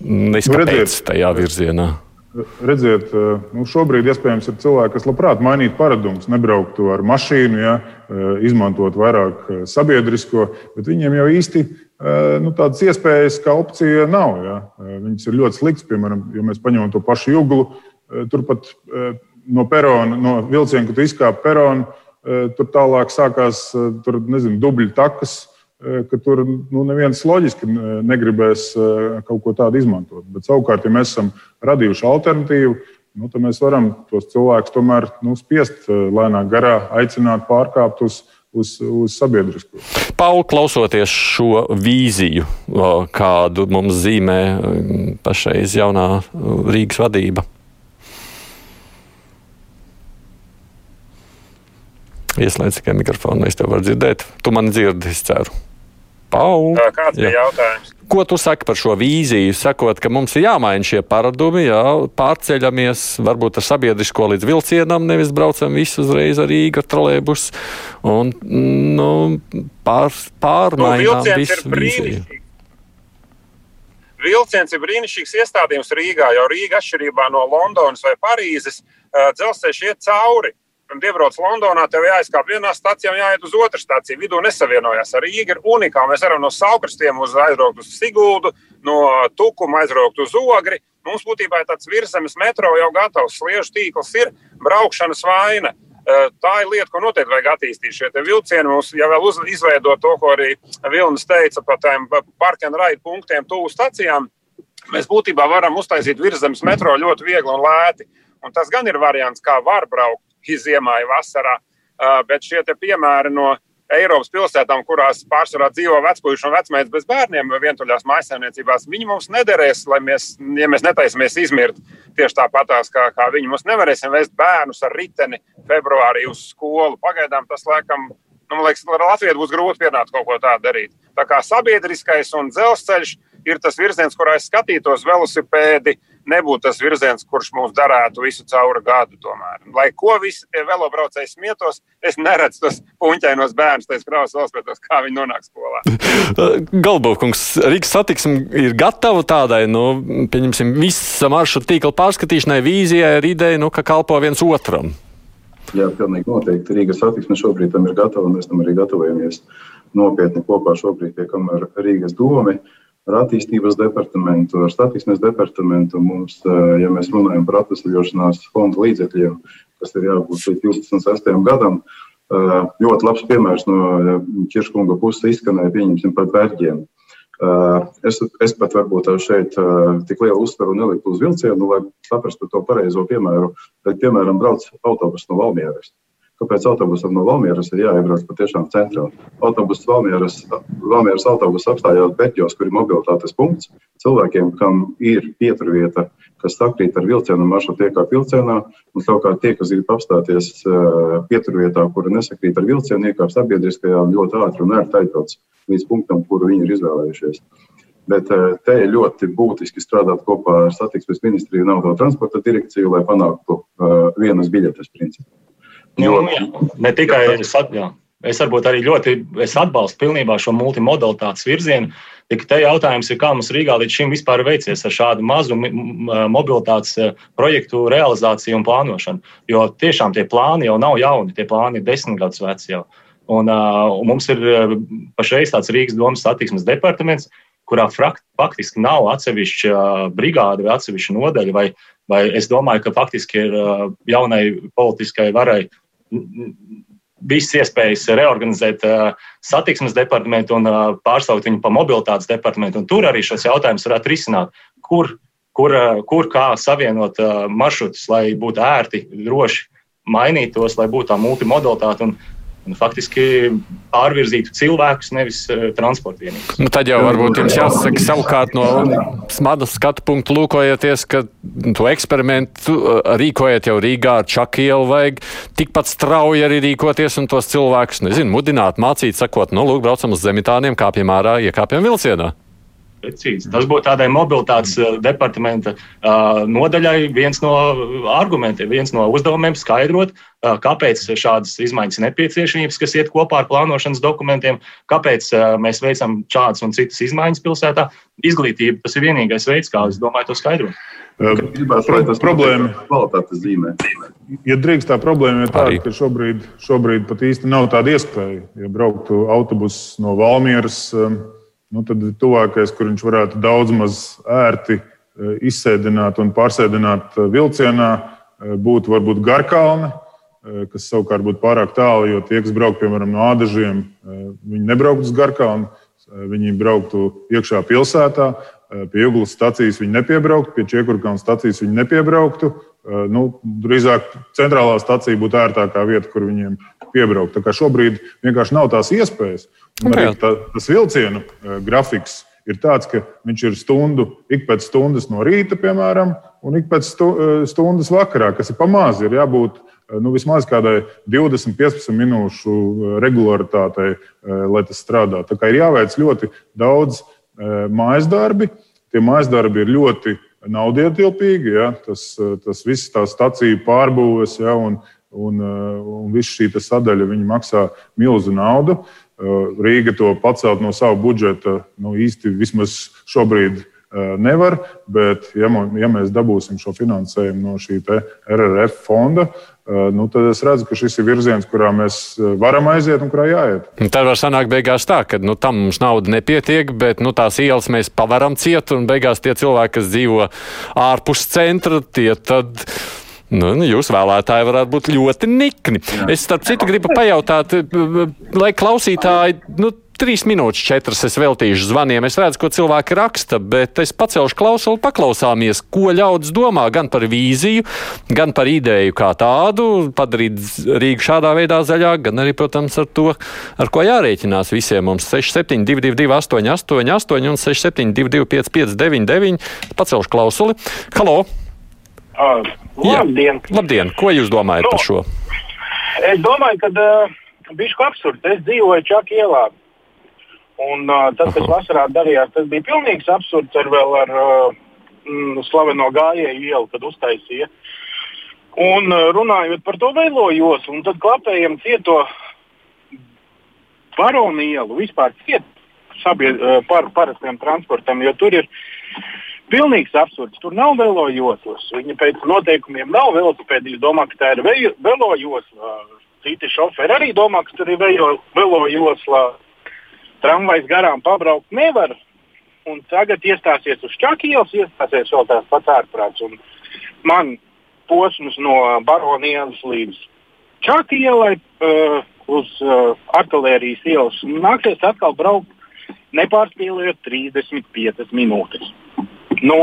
neskapēc tajā virzienā. Redziet, eh, nu šobrīd iespējams ir cilvēki, kas labprāt mainītu paradumus, nebrauktu ar mašīnu, ja, eh, izmantot vairāk eh, sabiedrisko, bet viņiem jau īsti nu, tādas iespējas kā opcija nav. Ja. Viņas ir ļoti sliktas, piemēram, ja mēs paņemam to pašu jūglu, turpat no perona, no vilciena, kad izkāpa perona, tur tālāk sākās tur, nezinu, dubļu takas ka tur nu, neviens loģiski negribēs eh, kaut ko tādu izmantot. Bet savukārt, ja mēs esam radījuši alternatīvu, nu, tad mēs varam tos cilvēkus tomēr nu, spiest eh, lēnāk garā, aicināt pārkāpt uz, uz, uz sabiedrisko. Pauli, klausoties šo vīziju, kādu mums zīmē pašreiz jaunā Rīgas vadība. Ieslēdz tikai mikrofonu, es tev varu dzirdēt. Tu mani dzirdi, es ceru. Paul, Kāds ir jautājums? Ko tu saki par šo vīziju? Sakot, ka mums ir jāmaina šie paradumi, jā, pārceļamies varbūt ar sabiedrisko līdz vilcienam, nevis braucam visu uzreiz ar ar trolēbus un nu, pār, pārmainām nu, visu vīziju. Vilciens ir brīnišķīgs iestādījums Rīgā, jo Rīga atšķirībā no Londonas vai Parīzes dzelzceļš iet cauri pirms iebrauc Londonā, tev jāizkāp vienā stācijā un jāiet uz otru stāciju. Vidū nesavienojās. Arī Rīga ir unikāla. Mēs varam no Saukrastiem uz aizbraukt uz Siguldu, no Tukuma aizbraukt uz Ogri. Mums būtībā ir tāds virzemes metro jau gatavs. Sliežu tīkls ir braukšanas vaina. Eh, tā ir lieta, ko noteikti vajag attīstīt. Šie vilcieni mums jau vēl uz, izveido to, ko arī Vilnis teica par tiem parkiem raidu punktiem tuvu stacijām. Mēs būtībā varam uztaisīt virzemes metro ļoti viegli un lēti. Un tas gan ir variants, kā var braukt ziemā, vasarā. Bet šie piemēri no Eiropas pilsētām, kurās pārsvarā dzīvo vecpuļši un vecmēnes bez bērniem, vientuļās mājsaimniecībās, viņi mums nederēs, lai mēs, ja mēs netaisamies izmirt tieši tāpatās, kā, kā viņi. Mums nevarēsim vest bērnus ar riteni februārī uz skolu. Pagaidām tas laikam. Nu, man liekas, Latvijai būs grūti pienākt kaut ko tādu darīt. Tā kā sabiedriskais un dzelzceļš ir tas virziens, kurā es skatītos velosipēdi, nebūtu tas virziens, kurš mums darētu visu cauri gadu. Tomēr. Lai ko visi tie velobraucēji smietos, es neredzu tos puņķainos bērnus, tais kravas velospēdos, kā viņi nonāk skolā. [laughs] Galbovkungs, Rīgas satiksme ir gatava tādai, nu, pieņemsim, visa maršruta tīkla pārskatīšanai, vīzijai ar ideju, nu, ka kalpo viens otram. Jā, pilnīgi noteikti. Rīgas satiksme šobrīd tam ir gatava, un mēs tam arī gatavojamies nopietni kopā šobrīd tiekam ar Rīgas domu ar attīstības departamentu, ar satiksmes departamentu. Mums, ja mēs runājam par atvesļošanās fonda līdzekļiem, kas ir jābūt līdz 26. gadam, ļoti labs piemērs no Čirškunga puses izskanēja, pieņemsim, par vērģiem. Es, es pat varbūt šeit tik lielu uzsvaru neliktu uz vilcienu, lai saprastu to pareizo piemēru. Bet, piemēram, brauc autobus no Valmieras. Kāpēc autobusam no Valmieras ir jāiebrauc patiešām centrā? Autobus Valmieras, Valmieras autobus apstājās Beķos, kur ir mobilitātes punkts. Cilvēkiem, kam ir pieturvieta, kas sakrīt ar vilcienu maršrutu, iekāp vilcienā, un savukārt tie, kas grib apstāties pieturvietā, kura nesakrīt ar vilcienu, iekāp sabiedriskajā ļoti ātri un ērti aizbrauc līdz punktam, kuru viņi ir izvēlējušies. Bet te ir ļoti būtiski strādāt kopā ar satiksmes ministriju un auto transporta direkciju, lai panāktu uh, vienas biļetes principu. Jo, nu, jā, ne tikai es, jā, es varbūt arī ļoti es atbalstu pilnībā šo multimodalitātes virzienu. Tik te jautājums ir, kā mums Rīgā līdz šim vispār veicies ar šādu mazu mobilitātes projektu realizāciju un plānošanu. Jo tiešām tie plāni jau nav jauni, tie plāni ir desmit gadus veci jau. Un, uh, mums ir pašreiz tāds Rīgas domas satiksmes departaments, kurā faktiski nav atsevišķa brigāde vai atsevišķa nodaļa. Vai, vai es domāju, ka faktiski ir jaunai politiskai varai visas iespējas reorganizēt satiksmes departamentu un pārsaukt viņu pa mobilitātes departamentu. Un tur arī šos jautājumus varētu risināt. Kur, kur, kur kā savienot maršrutus, lai būtu ērti, droši mainītos, lai būtu tā multimodalitāte. Un, un faktiski pārvirzītu cilvēkus, nevis uh, transporta vienības. Nu, tad jau varbūt jums jāsaka savukārt no smadas skatu punktu lūkojoties, ka to eksperimentu uh, rīkojat jau Rīgā ar Čakielu, vajag tikpat strauji arī rīkoties un tos cilvēkus, nezinu, mudināt, mācīt, sakot, nu, lūk, braucam uz zemitāniem, kāpjam ārā, iekāpjam vilcienā. Precīzi. Tas būtu tādai mobilitātes uh, departamenta uh, nodaļai viens no argumentiem, viens no uzdevumiem skaidrot, uh, kāpēc šādas izmaiņas ir nepieciešamības, kas iet kopā ar plānošanas dokumentiem, kāpēc mēs veicam šādas un citas izmaiņas pilsētā. Izglītība tas ir vienīgais veids, kā es domāju to skaidrot. Gribās, Pro, tas problēma kvalitātes zīmē. Ja drīkst, tā problēma ir tāda, ka šobrīd, šobrīd pat īsti nav tāda iespēja. Ja brauktu autobuss no Valmieras, um, nu, tad tuvākais, kur viņš varētu daudz maz ērti e, izsēdināt un pārsēdināt e, vilcienā, e, būtu varbūt Garkalna, kas savukārt būtu pārāk tālu, jo tie, kas brauc piemēram no Ādažiem, viņi nebrauktu uz Garkalnu, viņi brauktu iekšā pilsētā, pie Juglas stācijas viņi nepiebrauktu, pie Čiekurkalna stācijas viņi nepiebrauktu. Nu, drīzāk centrālā stācija būtu ērtākā vieta, kur viņiem piebraukt. Šobrīd vienkārši nav tās iespējas. Arī tā, tas vilcienu uh, grafiks ir tāds, ka viņš ir stundu, ik pēc stundas no rīta, piemēram, un ik pēc uh, stundas vakarā, kas ir pamāzi. Ir jābūt uh, nu, vismaz kādai 20-15 minūšu regularitātei, lai tas strādā. Tā kā ir jāveic ļoti daudz mājas darbi. Tie mājas darbi ir ļoti naudietilpīgi. Ja? Tas, tas viss tā stacija pārbūves ja? un, un, un viss šī sadaļa maksā milzu naudu. Eh, Rīga to pacelt no sava budžeta nu, īsti vismaz šobrīd eh, nevar, bet ja, ja mēs dabūsim šo finansējumu no šī RRF fonda, eh, nu, tad es redzu, ka šis ir virziens, kurā mēs varam aiziet un kurā jāiet. Tad var sanākt beigās tā, ka nu, tam mums nauda nepietiek, bet nu, tās ielas mēs pavaram ciet, un beigās tie cilvēki, kas dzīvo ārpus centra, tie tad Nu, nu, jūs vēlētāji varētu būt ļoti nikni. Jā. Es, starp citu, gribu pajautāt, lai klausītāji. Nu, Trīs minūtes, četras es veltīšu zvaniem. Es redzu, ko cilvēki raksta, bet es pacelšu klausuli, paklausāmies, ko ļaudis domā gan par vīziju, gan par ideju kā tādu, padarīt Rīgu šādā veidā zaļāk, gan arī, protams, ar to, ar ko jārēķinās visiem mums 6722, 888 un 672, 559, pacelšu klausuli. Halo! Uh, labdien! Jā, labdien! Ko jūs domājat nu, par šo? Es domāju, ka uh, bija absurds. Es dzīvoju Čakā ielā. Un uh, tas, kas vasarā darījās, tas bija pilnīgs absurds ar, ar uh, slaveno gājēju ielu, kad uztaisīja. Un uh, runājot par to veilo joslu, un tad klapējam cieto baronu ielu, vispār ciet sabied, uh, par parastiem transportam, jo tur ir pilnīgs absurds. Tur nav velo joslas. Viņa pēc noteikumiem nav velosipēdi. Viņa domā, ka tā ir velo josla. Citi šoferi arī domā, ka tur ir velo josla. Tramvajs garām pabraukt nevar. Un tagad iestāsies uz Čakijas, iestāsies vēl tās pats ārprāts. Man posms no Baronielas līdz Čakijai uh, uz uh, artērijas ielas nāksies atkal braukt nepārspīlējot 35 minūtes. Nu,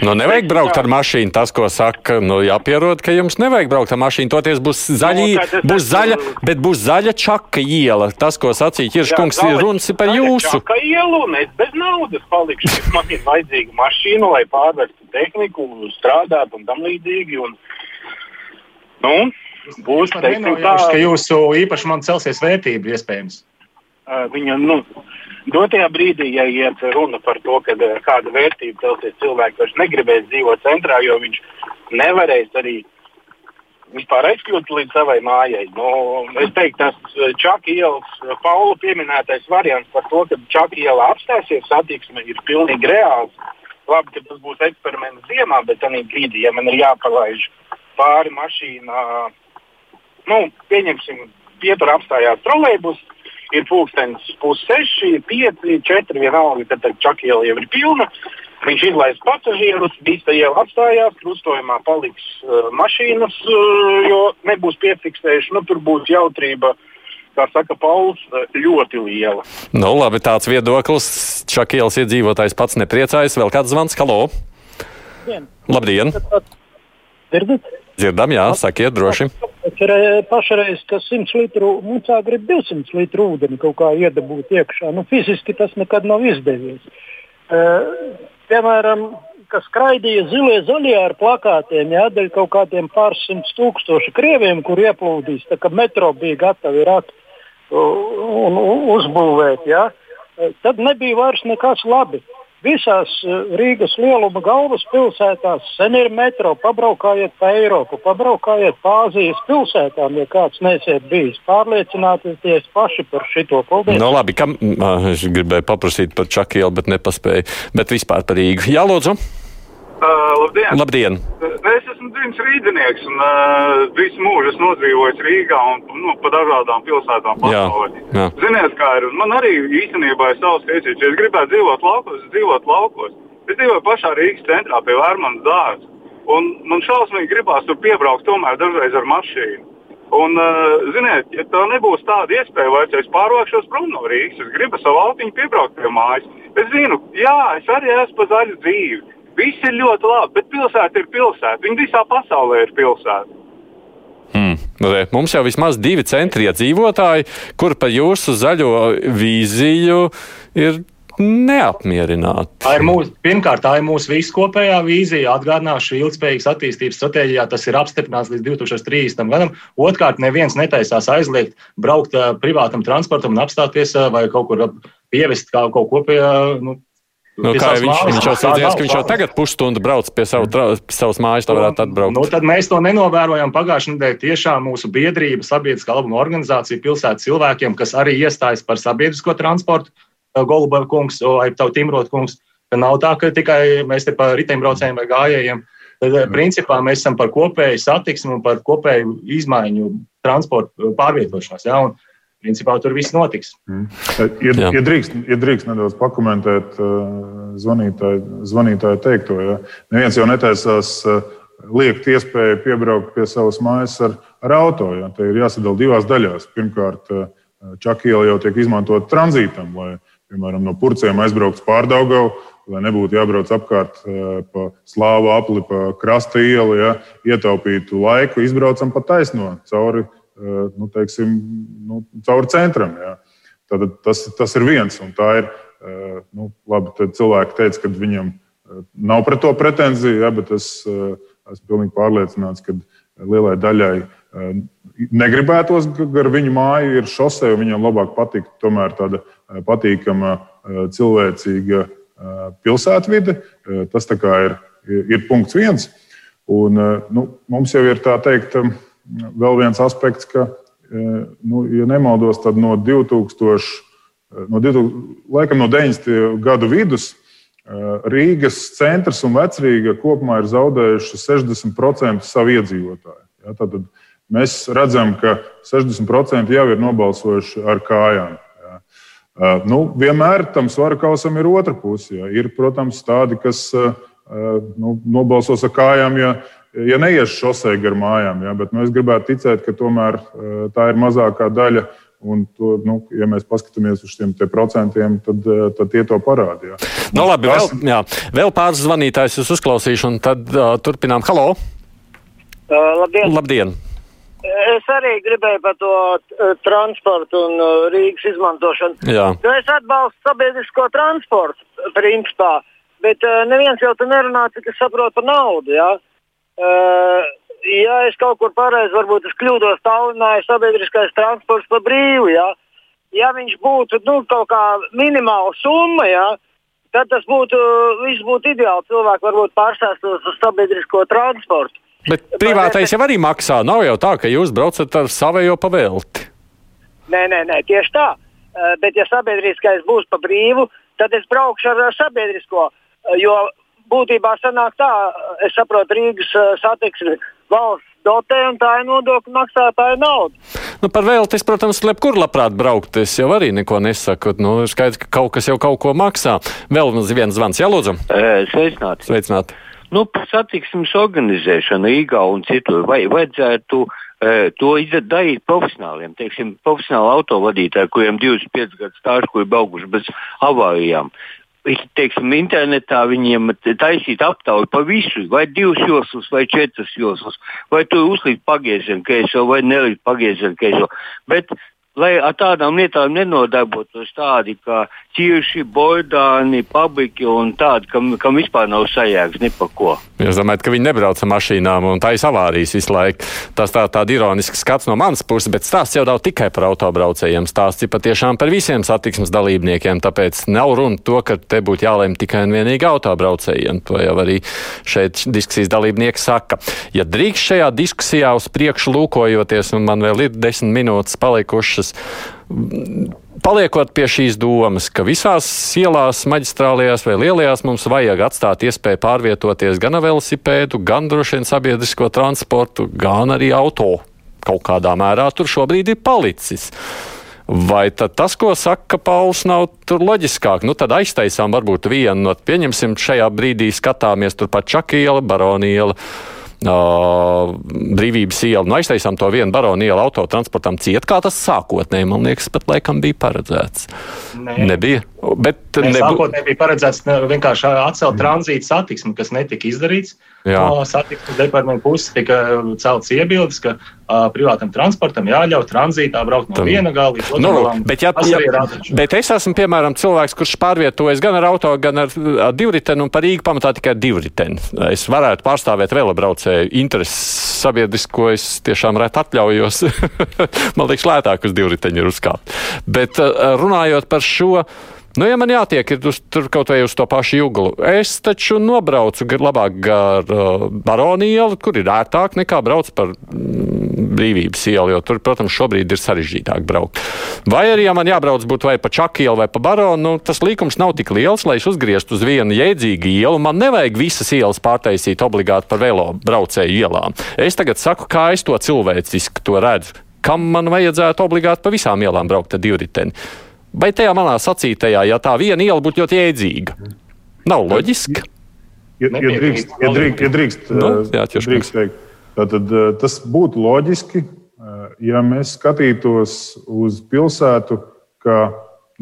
nu, nevajag braukt ar mašīnu. Tas, ko saka, nu, jāpierod, ka jums nevajag braukt ar mašīnu. Toties būs, zaļī, nu, būs zaļa, bet būs zaļa čaka iela. Tas, ko sacīja Kirškungs, ir runas par jūsu. Čaka ielu, un es bez naudas palikšu. Man ir vajadzīga mašīna, lai pārvestu tehniku, strādātu un tam līdzīgi. Un, nu, būs teiksim, tā, ka jūsu īpašumam celsies vērtība iespējams. Uh, viņa, nu, dotajā brīdī, ja iet runa par to, ka uh, kāda vērtība celsies, cilvēks vairs negribēs dzīvot centrā, jo viņš nevarēs arī vispār aizkļūt līdz savai mājai. Nu, es teiktu, tas Čaka ielas, Paula pieminētais variants par to, ka Čaka iela apstāsies satiksme, ir pilnīgi reāls. Labi, ka tas būs eksperiments ziemā, bet tajā brīdī, ja man ir jāpalaiž pāri mašīnā, nu, pieņemsim, pietur apstājās trolēļus ir pūkstens pusseši, pieci, četri vienalga, tad, tad čakiela jau ir pilna. Viņš izlaiž pasažierus, visa iela apstājās, krustojumā paliks uh, mašīnas, uh, jo nebūs piefiksējuši. Nu, tur būs jautrība, kā saka Pauls, uh, ļoti liela. Nu, labi, tāds viedoklis. Čakielas iedzīvotājs pats nepriecājas. Vēl kāds zvans? Halo! Dien. Labdien! Dzirdat? Dzirdam, jā, sakiet droši. Pašreiz, ka 100 litru mucā grib 200 litru ūdeni kaut kā iedabūt iekšā. Nu, fiziski tas nekad nav izdevies. Uh, piemēram, kas skraidīja zilie zaļie ar plakātiem, jādēļ kaut kādiem pārsimt tūkstoši krieviem, kur ieplūdīs, tā kā metro bija gatavi rakt un uzbūvēt, ja? tad nebija vairs nekas labi. Visās eh, Rīgas lieluma galvaspilsētās sen ir metro. Pabraukājiet pa Eiropu, pabraukājiet pa Āzijas pilsētām, ja kāds nesiet bijis. Pārliecināties paši par šito. Paldies! No nu, labi, kam es gribēju paprasīt par Čakielu, bet nespēju. Bet vispār par Rīgu. Jā, lūdzu! Uh, labdien! labdien. Es esmu dzimis rīznieks un uh, visu mūžu esmu nodzīvojis Rīgā un nu, pa dažādām pilsētām pasaulē. Ziniet, kā ir. Man arī īstenībā ir savs tiesības. Ja es gribētu dzīvot laukos, es dzīvotu laukos. Es dzīvoju pašā Rīgas centrā pie Vērmanas dārza. Un man šausmīgi gribās tur piebraukt tomēr dažreiz ar mašīnu. Un, uh, ziniet, ja tā nebūs tāda iespēja, vai es pārvākšos prom no Rīgas, es gribu savu autiņu piebraukt pie mājas. Es zinu, jā, es arī esmu pa zaļu dzīvi. Viss ir ļoti labi, bet pilsēta ir pilsēta. Viņa visā pasaulē ir pilsēta. Hmm. Mums jau vismaz divi centri iedzīvotāji, kur par jūsu zaļo vīziju ir neapmierināti. Tā ir mūsu, pirmkārt, tā ir mūsu viskopējā vīzija. Atgādināšu, ilgspējīgas attīstības stratēģijā tas ir apstiprināts līdz 2030. gadam. Otrkārt, neviens netaisās aizliegt braukt uh, privātam transportam un apstāties uh, vai kaut kur pievest kā kaut ko pie nu, Nu, kā viņš, mājas, viņš jau sūdzējās, ka viņš jau tagad pusstundu brauc pie savu, savas mājas, tā varētu atbraukt. Nu, tad mēs to nenovērojam. Pagājušajā nedēļā tiešām mūsu biedrība, sabiedriskā labuma organizācija, pilsētas cilvēkiem, kas arī iestājas par sabiedrisko transportu, Goluba kungs vai Timrot kungs, ka nav tā, ka tikai mēs te par riteņbraucējiem vai gājējiem. Tad, principā, mēs esam par kopēju satiksmi un par kopēju izmaiņu transporta pārvietošanās. Ja? Un, principā tur viss notiks. Mm. Ja, ja, drīkst, ja drīkst nedaudz pakomentēt zvanītāju, zvanītāju teikto, ja neviens jau netaisās liekt iespēju piebraukt pie savas mājas ar, ar auto. Ja. Te ir jāsadala divās daļās. Pirmkārt, Čakiela jau tiek izmantota tranzītam, lai, piemēram, no purcēm aizbrauktu pārdaugavu, lai nebūtu jābrauc apkārt pa slāvu apli, pa krasta ielu, ja, ietaupītu laiku, izbraucam pa taisno cauri Eh, nu, teiksim, nu, caur centram. Jā. Tad, tas, tas ir viens. Ir eh, nu, labi. Cilvēki teica, ka viņam eh, nav pret to pretenziju, jā, bet es esmu pilnīgi pārliecināts, ka lielai daļai negribētos gar viņu māju, ir šosei, un viņam labāk patīk tomēr tāda patīkama, cilvēcīga pilsētvide. Tas ir, ir punkts viens. Un, nu, mums jau ir tā teikt, vēl viens aspekts, ka, e, nu, ja nemaldos, tad no 2000, e, no 2000 laikam no 90. gadu vidus Rīgas centrs un vecrīga kopumā ir zaudējuši 60% savu iedzīvotāju. Ja, tad mēs redzam, ka 60% jau ir nobalsojuši ar kājām. Ja. Nu, vienmēr tam svaru kausam ir otra puse. Ja. Ir, protams, tādi, kas nu, nobalsos ar kājām, ja, ja neies šosei gar mājām. Ja, bet nu, es gribētu ticēt, ka tomēr tā ir mazākā daļa Un to, nu, ja mēs paskatāmies uz šiem procentiem, tad, eh, tad tie to parāda. Jā. Nu, labi, vēl, jā, vēl pāris zvanītājus es uzklausīšu, un tad uh, turpinām. Halo! Uh, labdien! labdien. Es arī gribēju par to transportu un Rīgas izmantošanu. Jā. Nu, es atbalstu sabiedrisko transportu, principā, bet uh, neviens jau te nerunā, cik es saprotu par naudu. Jā. Uh, ja es kaut kur pareizi, varbūt es kļūdos, tālināju sabiedriskais transports pa brīvu. Ja, ja viņš būtu nu, kaut kā minimāla summa, ja, tad tas būtu, būtu ideāli. Cilvēki varbūt pārsēstos uz sabiedrisko transportu. Bet privātais jau arī maksā. Nav jau tā, ka jūs braucat ar savējo pavēlti. Nē, nē, nē, tieši tā. Eh, bet, ja sabiedriskais būs pa brīvu, tad es braukšu ar sabiedrisko. Eh, jo būtībā sanāk tā, es saprotu, Rīgas eh, satiksmi valsts dotē, un tā ir nodokļu maksātāja nauda. Nu, par vēlti, protams, lepkur labprāt braukt. Es jau arī neko nesaku. Nu, skaidrs, ka kaut kas jau kaut ko maksā. Vēl viens zvans, jā, lūdzu. Sveicināti. Sveicināti. Nu, par satiksmes organizēšanu Rīgā un citur vai vajadzētu e, to darīt profesionāliem, teiksim, profesionāli autovadītāji, kuriem 25 gadu stāžu, kuri braukuši bez avārijām teiksim, internetā viņiem taisīt aptauju par visu, vai divas joslas, vai četras joslas, vai tur uzlikt pagriezienu kreiso, vai nelikt pagriezienu kreiso. Bet lai ar tādām lietām nenodarbotos tādi kā ķirši, bordāni, pabriki un tādi, kam, kam vispār nav sajēgas ne par ko. Jūs domājat, ka viņi nebrauc ar mašīnām un taisa avārijas visu laiku. Tas tā, tāda ironiska skats no manas puses, bet stāsts jau nav tikai par autobraucējiem. Stāsts ir patiešām par visiem satiksmes dalībniekiem, tāpēc nav runa to, ka te būtu jālem tikai un vienīgi autobraucējiem. To jau arī šeit diskusijas dalībnieki saka. Ja drīkst šajā diskusijā uz priekšu lūkojoties, un man vēl ir desmit minūtes palikušas. Paliekot pie šīs domas, ka visās ielās, maģistrālajās vai lielajās mums vajag atstāt iespēju pārvietoties gan ar velosipēdu, gan droši vien sabiedrisko transportu, gan arī auto. Kaut kādā mērā tur šobrīd ir palicis. Vai tas, ko saka Pauls, nav tur loģiskāk? Nu, tad aiztaisām varbūt vienu no, pieņemsim, šajā brīdī skatāmies turpat Čakiela, Baroniela brīvības ielu. Nu, aiztaisām to vienu baronu ielu autotransportam ciet, kā tas sākotnēji, man liekas, pat laikam bija paredzēts. Nē. Nebija. Bet ne, nebu... sākotnēji bija paredzēts vienkārši atcelt tranzīta satiksmi, kas netika izdarīts. No satiksmes departamenta puses tika celts iebildes, ka uh, privātam transportam jāļauj tranzītā braukt no Tam. viena gala līdz otram. Nu, bet, ja, ja, bet es esmu, piemēram, cilvēks, kurš pārvietojas gan ar auto, gan ar, ar divriteni un par Rīgu pamatā tikai divriteni. Es varētu pārstāvēt velobraucēju intereses sabiedrisko, es tiešām reti atļaujos. [laughs] Man liekas, lētāk uz divriteņu ir uzkāpt. Bet uh, runājot par šo. Nu, ja man jātiek uz, tur kaut vai uz to pašu jūglu, es taču nobraucu labāk gar uh, Baronu ielu, kur ir ērtāk nekā brauc par mm, brīvības ielu, jo tur, protams, šobrīd ir sarežģītāk braukt. Vai arī, ja man jābrauc būtu vai pa Čaku ielu vai pa Baronu, nu, tas līkums nav tik liels, lai es uzgrieztu uz vienu jēdzīgu ielu. Man nevajag visas ielas pārtaisīt obligāti par velo braucēju ielām. Es tagad saku, kā es to cilvēciski to redzu. Kam man vajadzētu obligāti pa visām ielām braukt ar divriteni? Vai tajā manā sacītajā, ja tā viena iela būtu ļoti jēdzīga, nav loģiski? Ja, ja drīkst, ja drīkst, ja drīkst, nu, jā, drīkst teikt, tad tas būtu loģiski, ja mēs skatītos uz pilsētu kā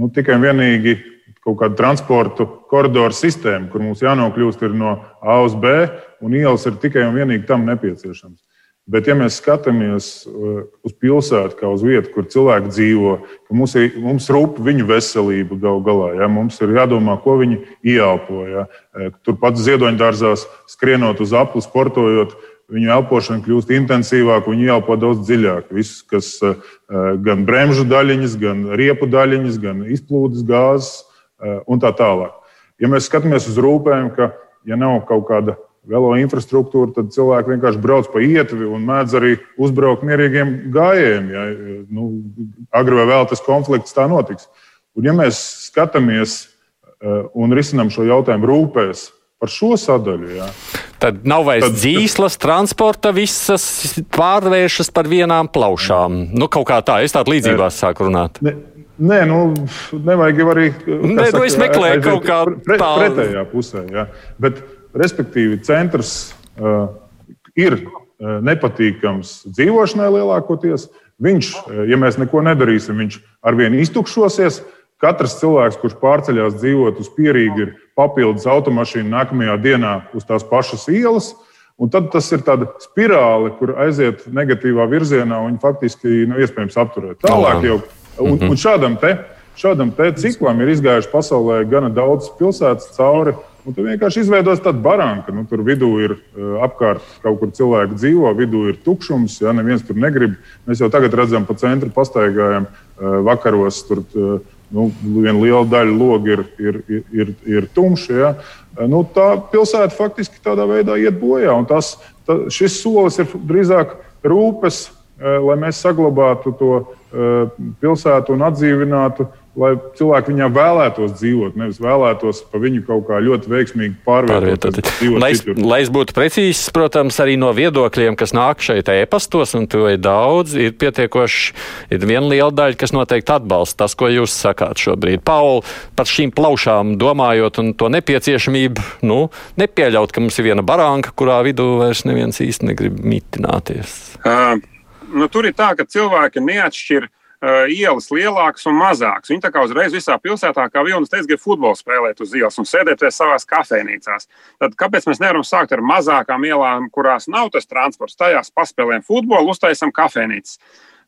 nu, tikai un vienīgi kaut kādu transportu koridoru sistēmu, kur mums jānokļūst no A uz B, un ielas ir tikai un vienīgi tam nepieciešams. Bet, ja mēs skatāmies uh, uz pilsētu kā uz vietu, kur cilvēki dzīvo, ka mums, ir, mums rūp viņu veselība gal galā, ja? mums ir jādomā, ko viņi ieelpo. Ja? Uh, turpat ziedoņdārzās skrienot uz apli, sportojot, viņu elpošana kļūst intensīvāka, viņi ieelpo daudz dziļāk. Viss, kas uh, gan bremžu daļiņas, gan riepu daļiņas, gan izplūdes gāzes un tā tālāk. Ja mēs skatāmies uz rūpēm, ka ja nav kaut kāda velo infrastruktūru, tad cilvēki vienkārši brauc pa ietvi un mēdz arī uzbraukt mierīgiem gājējiem. Ja, nu, agri vai vēl tas konflikts tā notiks. Un, ja mēs skatāmies un risinām šo jautājumu rūpēs par šo sadaļu. Jā. Tad nav vairs tad, dzīslas, transporta, visas pārvēršas par vienām plaušām. Nu, kaut kā tā, es tādu līdzībās sāku runāt. Ne, Nē, nu, nevajag jau arī. Nē, nu, es meklēju kaut kā pre, pretējā pusē. Jā. Bet, respektīvi, centrs uh, ir uh, nepatīkams dzīvošanai lielākoties. Viņš, uh, ja mēs neko nedarīsim, viņš arvien iztukšosies. Katrs cilvēks, kurš pārceļās dzīvot uz pierīgu, ir papildus automašīna nākamajā dienā uz tās pašas ielas. Un tad tas ir tāds spirāli, kur aiziet negatīvā virzienā, un faktiski nav iespējams apturēt. Tālāk jau, un, un šādam, te, šādam te ciklam ir izgājuši pasaulē gana daudz pilsētas cauri. Un tur vienkārši izveidojas tāda baranka. Nu, tur vidū ir uh, apkārt kaut kur cilvēki dzīvo, vidū ir tukšums, ja neviens tur negrib. Mēs jau tagad redzam, pa centru pastaigājam uh, vakaros. Tur, uh, nu, viena liela daļa loga ir, ir, ir, ir, ir tumša. Ja? Nu, tā pilsēta faktiski tādā veidā iet bojā. Tas, ta, šis solis ir drīzāk rūpes, lai mēs saglabātu to eh, pilsētu un atdzīvinātu lai cilvēki viņā vēlētos dzīvot, nevis vēlētos pa viņu kaut kā ļoti veiksmīgi pārvietot. Lai, lai es būtu precīzs, protams, arī no viedokļiem, kas nāk šeit e-pastos, un to ir daudz, ir pietiekoši, ir viena liela daļa, kas noteikti atbalsta tas, ko jūs sakāt šobrīd. Paul, par šīm plaušām domājot un to nepieciešamību, nu, nepieļaut, ka mums ir viena baranka, kurā vidū vairs neviens īsti negrib mitināties. Uh, nu, tur ir tā, ka cilvēki neatšķir uh, ielas lielākas un mazākas. Viņi tā kā uzreiz visā pilsētā, kā Vilnis teica, grib futbolu spēlēt uz ielas un sēdēties savās kafejnīcās. Tad kāpēc mēs nevaram sākt ar mazākām ielām, kurās nav tas transports? Tajās paspēlējam futbolu, uztaisam kafejnīcas.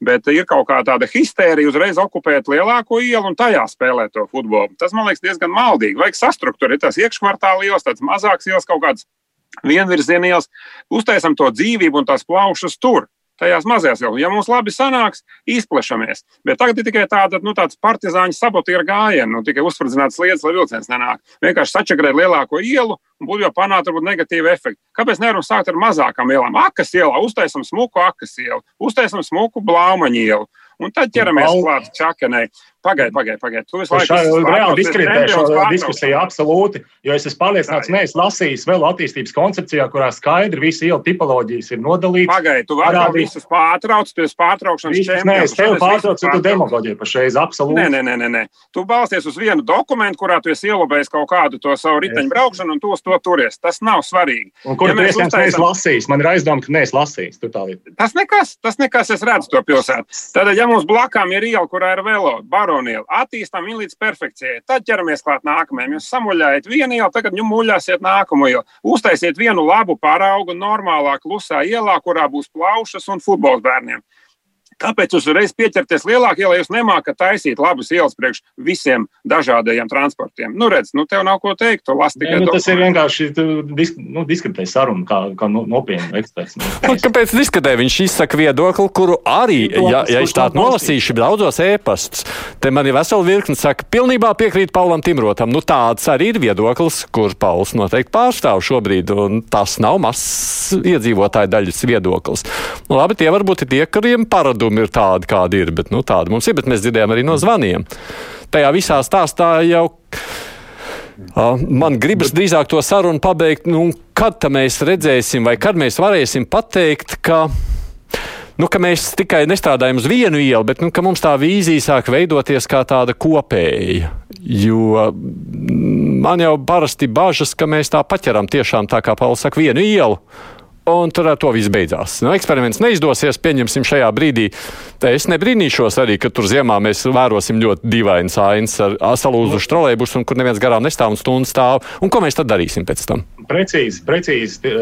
Bet ir kaut kā tāda histērija uzreiz okupēt lielāko ielu un tajā spēlēt to futbolu. Tas man liekas diezgan maldīgi. Vajag sastruktūrēt tās iekškvartāla ielas, tādas mazākas ielas, kaut kādas vienvirziena ielas, uztaisam to dzīvību un tās plaušas tur tajās mazajās ielās. Ja mums labi sanāks, izplešamies. Bet tagad ir tikai tāda, nu, tāds partizāņu sabotieru gājiens, nu, tikai uzspridzināts lietas, lai vilciens nenāk. Vienkārši sačakarēt lielāko ielu un būtu jau panākt varbūt negatīvu efektu. Kāpēc nevaram sākt ar mazākām ielām? Akas ielā uztaisam smuku akas ielu, uztaisam smuku blaumaņu ielu. Un tad ķeramies klāt čakanai. Pagaidiet, pagaidiet, pagaidiet. Tu visu laiku reāli diskreditē šo diskusiju absolūti, jo es esmu pārliecināts, neesmu lasījis vēl attīstības koncepcijā, kurā skaidri visi ielu tipoloģijas ir nodalītas. Pagaidiet, tu vari visus pārtraukt, tu esi pārtraukšanas čempions. Nē, es tev pārtraucu, tu demagoģiju pašreiz absolūti. Nē, nē, nē, nē, nē. Tu balsties uz vienu dokumentu, kurā tu esi ielobējis kaut kādu to savu riteņu braukšanu un tu uz to turies. Tas nav svarīgi. Un kur ja tu iespējams neesi lasījis? Man ir aizdoma, ka neesi lasījis. Tas nekas, tas nekas, es redzu to pilsētu. Tad, ja mums blakām ir iela, kurā ir velo, baroniela, attīstās attīstām viņu līdz perfekcijai. Tad ķeramies klāt nākamajam. Jūs samuļājat vienu ielu, tagad jūs muļāsiet nākamo ielu. Uztaisiet vienu labu paraugu normālā, klusā ielā, kurā būs plaušas un futbols bērniem. Kāpēc uzreiz pieķerties lielākajai ielai, ja jūs nemākat taisīt labas ielas priekš visiem dažādajiem transportiem? Nu, redz, nu, tev nav ko teikt, tu lasi tikai. Nu, tas ir vienkārši disk, nu, diskutēt sarunu, kā, kā nopietni eksperts. Nu. Kāpēc diskutē? Viņš izsaka viedokli, kuru arī, ja, ja es tādu nolasīšu daudzos ēpastus, te man ir vesela virkne, saka, pilnībā piekrīt Paulam Timrotam. Nu, tāds arī ir viedoklis, kur Pauls noteikti pārstāv šobrīd, un tas nav mazs iedzīvotāju daļas viedoklis. Nu, labi, tie varbūt ir tie, kuriem paradu ieradumi ir tādi, kādi ir. Bet, nu, tādi mums ir, bet mēs dzirdējām arī no zvaniem. Tajā visā stāstā jau. Man gribas drīzāk to sarunu pabeigt, nu, kad mēs redzēsim, vai kad mēs varēsim pateikt, ka, nu, ka mēs tikai nestrādājam uz vienu ielu, bet nu, mums tā vīzija sāk veidoties kā tāda kopēja. Jo man jau parasti bažas, ka mēs tā paķeram tiešām tā kā Pauls saka, vienu ielu un tur ar to viss beidzās. Nu, eksperiments neizdosies, pieņemsim šajā brīdī. Te es nebrīnīšos arī, ka tur ziemā mēs vērosim ļoti dīvainas ainas ar salūzušu trolēbusu, un kur neviens garām nestāv un stundu stāv. Un ko mēs tad darīsim pēc tam? Precīzi, precīzi.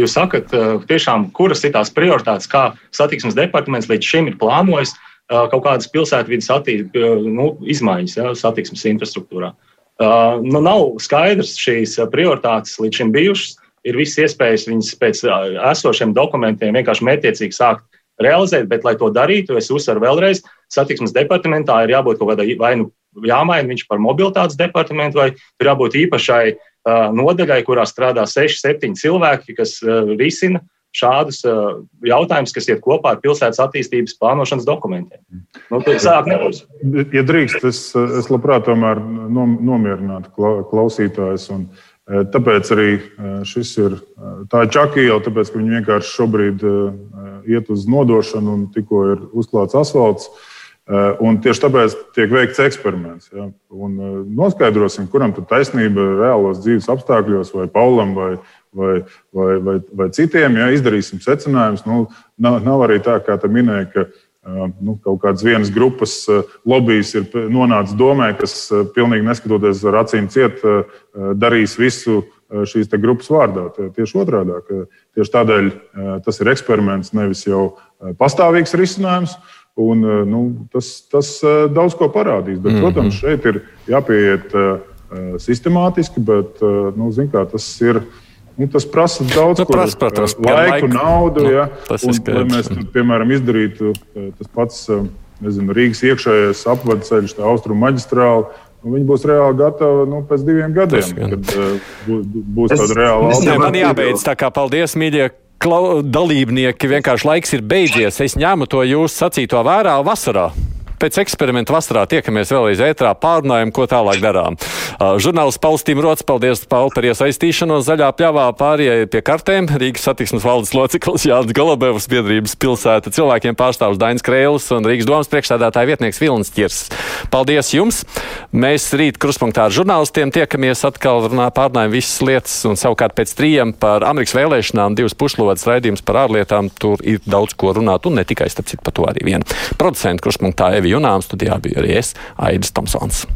Jūs sakat, tiešām, kuras ir tās prioritātes, kā satiksmes departaments līdz šim ir plānojis kaut kādas pilsētvidas nu, izmaiņas ja, satiksmes infrastruktūrā. Nu, nav skaidrs šīs prioritātes līdz šim bijušas ir visas iespējas viņas pēc esošiem dokumentiem vienkārši mērķiecīgi sākt realizēt, bet, lai to darītu, es uzsveru vēlreiz, satiksmes departamentā ir jābūt kaut kādai vai nu jāmaina viņš par mobilitātes departamentu, vai tur jābūt īpašai uh, nodaļai, kurā strādā 6, 7 cilvēki, kas uh, risina šādus uh, jautājumus, kas iet kopā ar pilsētas attīstības plānošanas dokumentiem. Nu, sāk nebūs. Ja drīkst, es, es labprāt tomēr nomierinātu klausītājus. Un, tāpēc arī šis ir tā čaka iela, tāpēc ka viņi vienkārši šobrīd iet uz nodošanu un tikko ir uzklāts asfalts. Un tieši tāpēc tiek veikts eksperiments. Ja? Un noskaidrosim, kuram tad taisnība reālos dzīves apstākļos, vai Paulam, vai, vai, vai, vai, vai citiem. Ja izdarīsim secinājumus, nu, nav, nav arī tā, kā te minēja, ka nu, kaut kādas vienas grupas lobbyis ir nonācis domē, kas pilnīgi neskatoties ar acīm ciet, darīs visu šīs grupas vārdā. Tieši otrādi. Tieši tādēļ tas ir eksperiments, nevis jau pastāvīgs risinājums. Un, nu, tas, tas daudz ko parādīs. Bet, protams, šeit ir jāpieiet sistemātiski, bet nu, kā, tas ir Nu, tas prasa daudz nu, prasa, protams, laiku, laiku, naudu. Nu, ja, un, lai mēs, tur, piemēram, izdarītu tas pats nezinu, Rīgas iekšējais apvadceļš, tā austrumu maģistrāla. Nu, viņi būs reāli gatavi nu, pēc diviem gadiem, kad uh, būs es, tāda reāla alternatīva. Man jābeidz tā kā paldies, mīļie dalībnieki. Vienkārši laiks ir beidzies. Es ņēmu to jūsu sacīto vērā vasarā pēc eksperimenta vasarā tiekamies vēlreiz ētrā, pārunājam, ko tālāk darām. Uh, žurnālists Pauls Timrots, paldies Paul par iesaistīšanos zaļā pļavā pārējai pie kartēm. Rīgas satiksmes valdes loceklis Jānis Golobevs, biedrības pilsēta cilvēkiem pārstāvs Dainis Krēls un Rīgas domas priekšsēdētāja vietnieks Vilnis Ķirs. Paldies jums! Mēs rīt kruspunktā ar žurnālistiem tiekamies atkal runā pārnājam visas lietas un savukārt pēc trījiem par Amerikas vēlēšanām divas pušlodas raidījums par ārlietām. Tur ir daudz ko runāt un ne tikai starp citu par to arī vienu. Producentu kruspunktā Evi Junām studijā bija arī es, Aidis Tomsons.